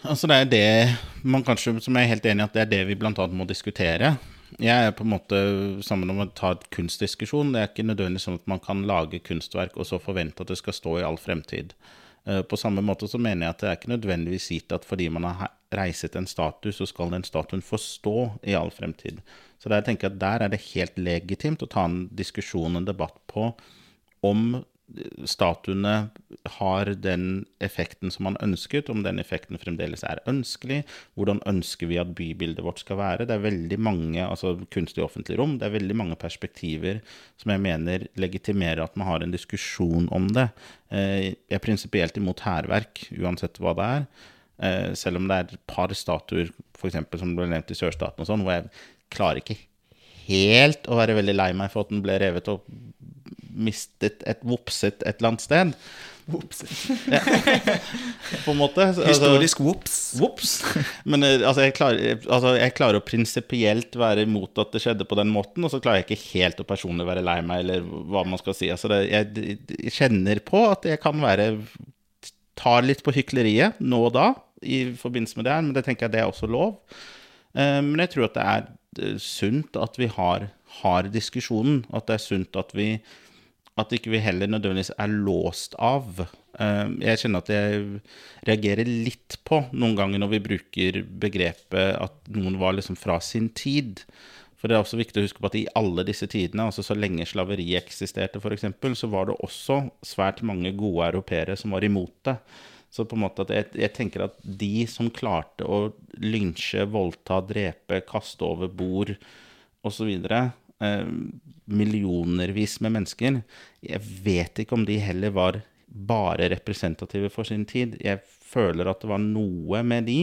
Altså Det er det man kanskje, som jeg er helt enig i at det er det vi bl.a. må diskutere. Jeg er på en måte sammen om å ta et kunstdiskusjon. Det er ikke nødvendigvis sånn at man kan lage kunstverk og så forvente at det skal stå i all fremtid. Eh, på samme måte så mener jeg at det er ikke nødvendigvis gitt at fordi man har reiset en status, så skal den statuen få stå i all fremtid. Så der tenker at der er det helt legitimt å ta en diskusjon, en debatt på om statuene har den effekten som man ønsket, om den effekten fremdeles er ønskelig. Hvordan ønsker vi at bybildet vårt skal være? Det er veldig mange, altså kunst i offentlig rom, det er veldig mange perspektiver som jeg mener legitimerer at man har en diskusjon om det. Eh, jeg er prinsipielt imot hærverk, uansett hva det er. Eh, selv om det er et par statuer, f.eks. som ble nevnt i sørstaten og sånn, hvor jeg klarer ikke helt å være veldig lei meg for at den ble revet og mistet et vopset et eller annet sted. Vopset. Ja. På en måte. Altså, Historisk vops. Vops. Men eh, altså, jeg, klarer, altså, jeg klarer å prinsipielt være imot at det skjedde på den måten, og så klarer jeg ikke helt å personlig være lei meg, eller hva man skal si. Altså, det, jeg, jeg kjenner på at jeg kan være Tar litt på hykleriet nå og da i forbindelse med det her, men det tenker jeg det er også lov. Eh, men jeg tror at det er Eh, sunt at vi har, har, diskusjonen. At det er sunt at vi at ikke vi heller nødvendigvis er låst av. Eh, jeg kjenner at jeg reagerer litt på noen ganger når vi bruker begrepet at noen var liksom fra sin tid. For det er også viktig å huske på at i alle disse tidene, altså så lenge slaveriet eksisterte f.eks., så var det også svært mange gode europeere som var imot det. Så på en måte at jeg, jeg tenker at de som klarte å lynsje, voldta, drepe, kaste over bord osv. Eh, millionervis med mennesker. Jeg vet ikke om de heller var bare representative for sin tid. Jeg føler at det var noe med de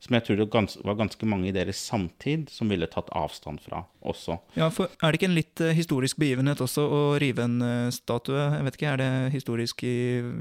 som jeg tror det var ganske mange i deres samtid som ville tatt avstand fra også. Ja, for Er det ikke en litt uh, historisk begivenhet også å rive en uh, statue? Jeg vet ikke, Er det historisk i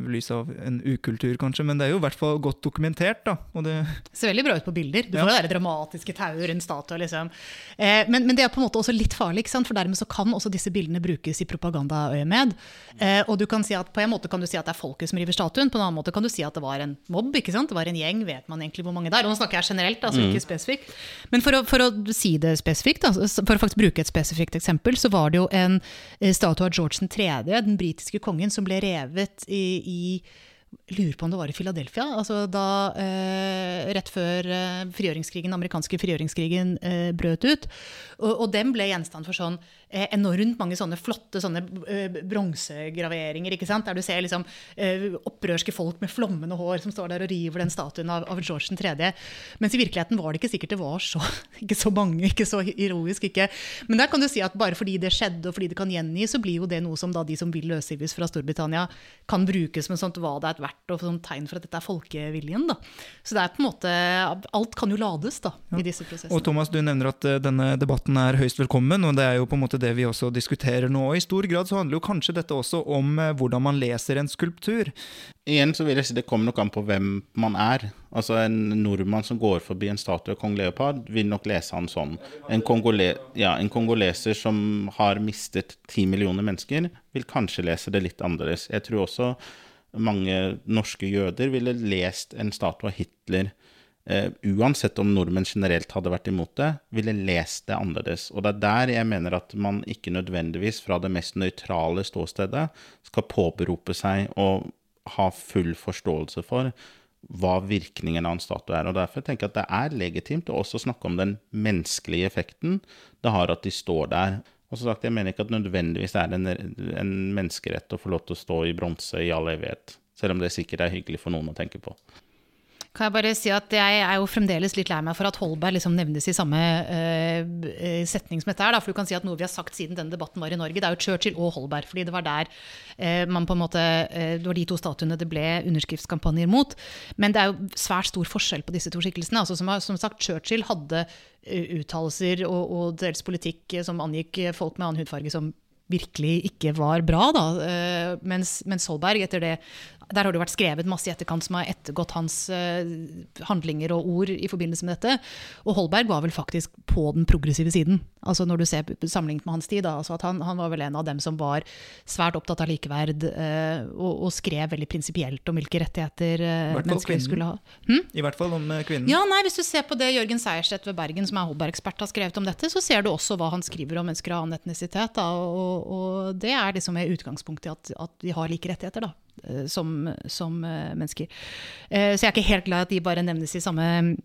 lys av en ukultur, kanskje? Men det er jo i hvert fall godt dokumentert. da. Det ser veldig bra ut på bilder. Du får ja. det dramatiske tauet rundt statue. liksom. Eh, men, men, det er på en måte også litt farlig, ikke sant? for dermed så kan også disse bildene brukes i propagandaøyemed. Eh, og du kan si at på en måte kan du si at det er folket som river statuen, på en annen måte kan du si at det var en mobb. Ikke sant? Det var en gjeng, vet man egentlig hvor mange det er. Og nå snakker jeg generelt, altså ikke mm. spesifikt. Men for å, for å, si det spesifikt, da, for å faktisk bruke et spesifikt eksempel, så var det jo en eh, statue av George 3., den britiske kongen, som ble revet i, i lurer på om det var i Philadelphia. altså da eh, Rett før eh, frigjøringskrigen, amerikanske frigjøringskrigen eh, brøt ut. Og, og, den ble gjenstand for sånn Eh, enormt mange sånne flotte sånne eh, bronsegraveringer. ikke sant? Der du ser liksom eh, opprørske folk med flommende hår som står der og river den statuen av, av George 3. Mens i virkeligheten var det ikke sikkert det var så, ikke så mange, ikke så heroisk. ikke. Men der kan du si at bare fordi det skjedde og fordi det kan gjengis, så blir jo det noe som da de som vil løsrives fra Storbritannia, kan brukes et sånt hva det er verdt og sånn tegn for at dette er folkeviljen. da. Så det er på en måte, alt kan jo lades da, ja. i disse prosessene. Og Thomas, du nevner at denne debatten er høyst velkommen, og det er jo på en måte det vi også diskuterer nå. Og I stor grad så handler jo kanskje dette også om eh, hvordan man leser en skulptur. Igjen så vil jeg si det kommer nok an på hvem man er. Altså En nordmann som går forbi en statue av kong Leopard, vil nok lese han sånn. En, kongole ja, en kongoleser som har mistet ti millioner mennesker, vil kanskje lese det litt annerledes. Jeg tror også mange norske jøder ville lest en statue av Hitler uh, uansett om nordmenn generelt hadde vært imot det, ville lest det annerledes. Og det er der jeg mener at man ikke nødvendigvis fra det mest nøytrale ståstedet skal påberope seg å ha full forståelse for hva virkningen av en statue er. Og Derfor tenker jeg at det er legitimt å også snakke om den menneskelige effekten det har at de står der. Og som sagt, Jeg mener ikke at nødvendigvis det er en, en menneskerett å få lov til å stå i bronse i all evighet, selv om det sikkert er hyggelig for noen å tenke på. Kan jeg bare si at jeg er jo fremdeles litt lei meg for at Holberg liksom nevnes i samme uh, setning som dette her. For du kan si at noe vi har sagt siden denne debatten var i Norge, det er jo Churchill og Holberg. fordi det var der uh, man på en måte uh, Det var de to statuene det ble underskriftskampanjer mot. Men det er jo svært stor forskjell på disse to skikkelsene. Altså, som, som sagt, Churchill hadde uttalelser og, og dels politikk som angikk folk med annen hudfarge som virkelig ikke var bra. Da. Mens, mens Solberg, etter det der har det vært skrevet masse i etterkant som har ettergått hans uh, handlinger og ord i forbindelse med dette. Og Holberg var vel faktisk på den progressive siden, altså når du ser sammenlignet med hans tid. Altså han, han, var vel en av dem som var svært opptatt av likeverd uh, og, og, skrev veldig prinsipielt om hvilke rettigheter mennesker skulle ha. Hm? I hvert fall om kvinnen. Ja, nei, Hvis du ser på det Jørgen Seierstedt ved Bergen, som er Holberg-ekspert, har skrevet om dette, så ser du også hva han skriver om mennesker av annen etnisitet. Da, og, og, det er liksom med utgangspunkt i at, at de har like rettigheter. da. Eh, som, som eh, mennesker. Eh, så jeg er ikke helt glad at de bare nevnes i samme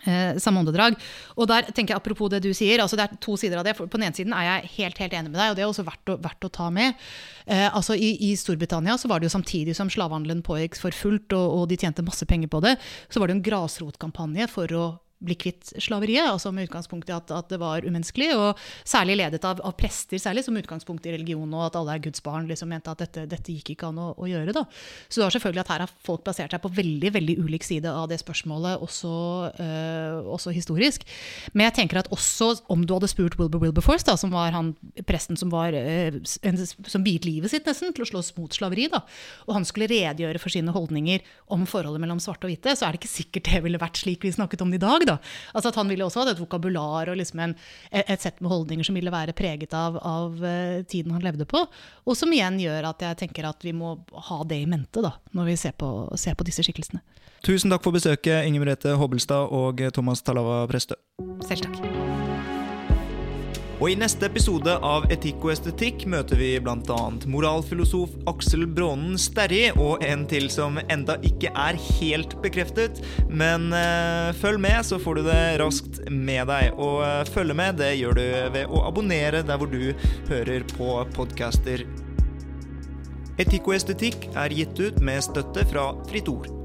samme åndedrag. Og der tenker jeg Apropos det du sier, altså det er to sider av det. På den ene siden er jeg helt helt enig med deg, og det er også verdt å, verdt å ta med. Altså i, i, Storbritannia så var det jo samtidig som slavehandelen pågikk for fullt, og, og de tjente masse penger på det, så var det en grasrotkampanje for å bli kvitt slaveriet, altså med utgangspunkt i at, at, det var umenneskelig, og særlig ledet av, av, prester, særlig som utgangspunkt i religion, og at alle er Guds barn, liksom mente at dette, dette gikk ikke an å, å, gjøre. da. Så det var selvfølgelig at her har folk basert seg på veldig veldig ulik side av det spørsmålet, også, øh, også historisk. Men jeg tenker at også om du hadde spurt Wilbur Wilberforce, da, som var han presten som, var, øh, en, som viet livet sitt nesten til å slåss mot slaveri, da, og han skulle redegjøre for sine holdninger om forholdet mellom svarte og hvite, så er det ikke sikkert det ville vært slik vi snakket om det i dag. da. Altså at Han ville også hatt et vokabular og liksom en, et sett med holdninger som ville være preget av, av uh, tiden han levde på. Og som igjen gjør at jeg tenker at vi må ha det i mente da, når vi ser på, ser på disse skikkelsene. Tusen takk for besøket, Inger Merete Hobbelstad og Thomas Talava Prestø. Selv takk. Og I neste episode av Etikk og estetikk møter vi bl.a. moralfilosof Aksel Brånen Sterri og en til som enda ikke er helt bekreftet. Men øh, følg med, så får du det raskt med deg. Og øh, følge med det gjør du ved å abonnere der hvor du hører på podcaster. Etikk og estetikk er gitt ut med støtte fra Fritt Ord.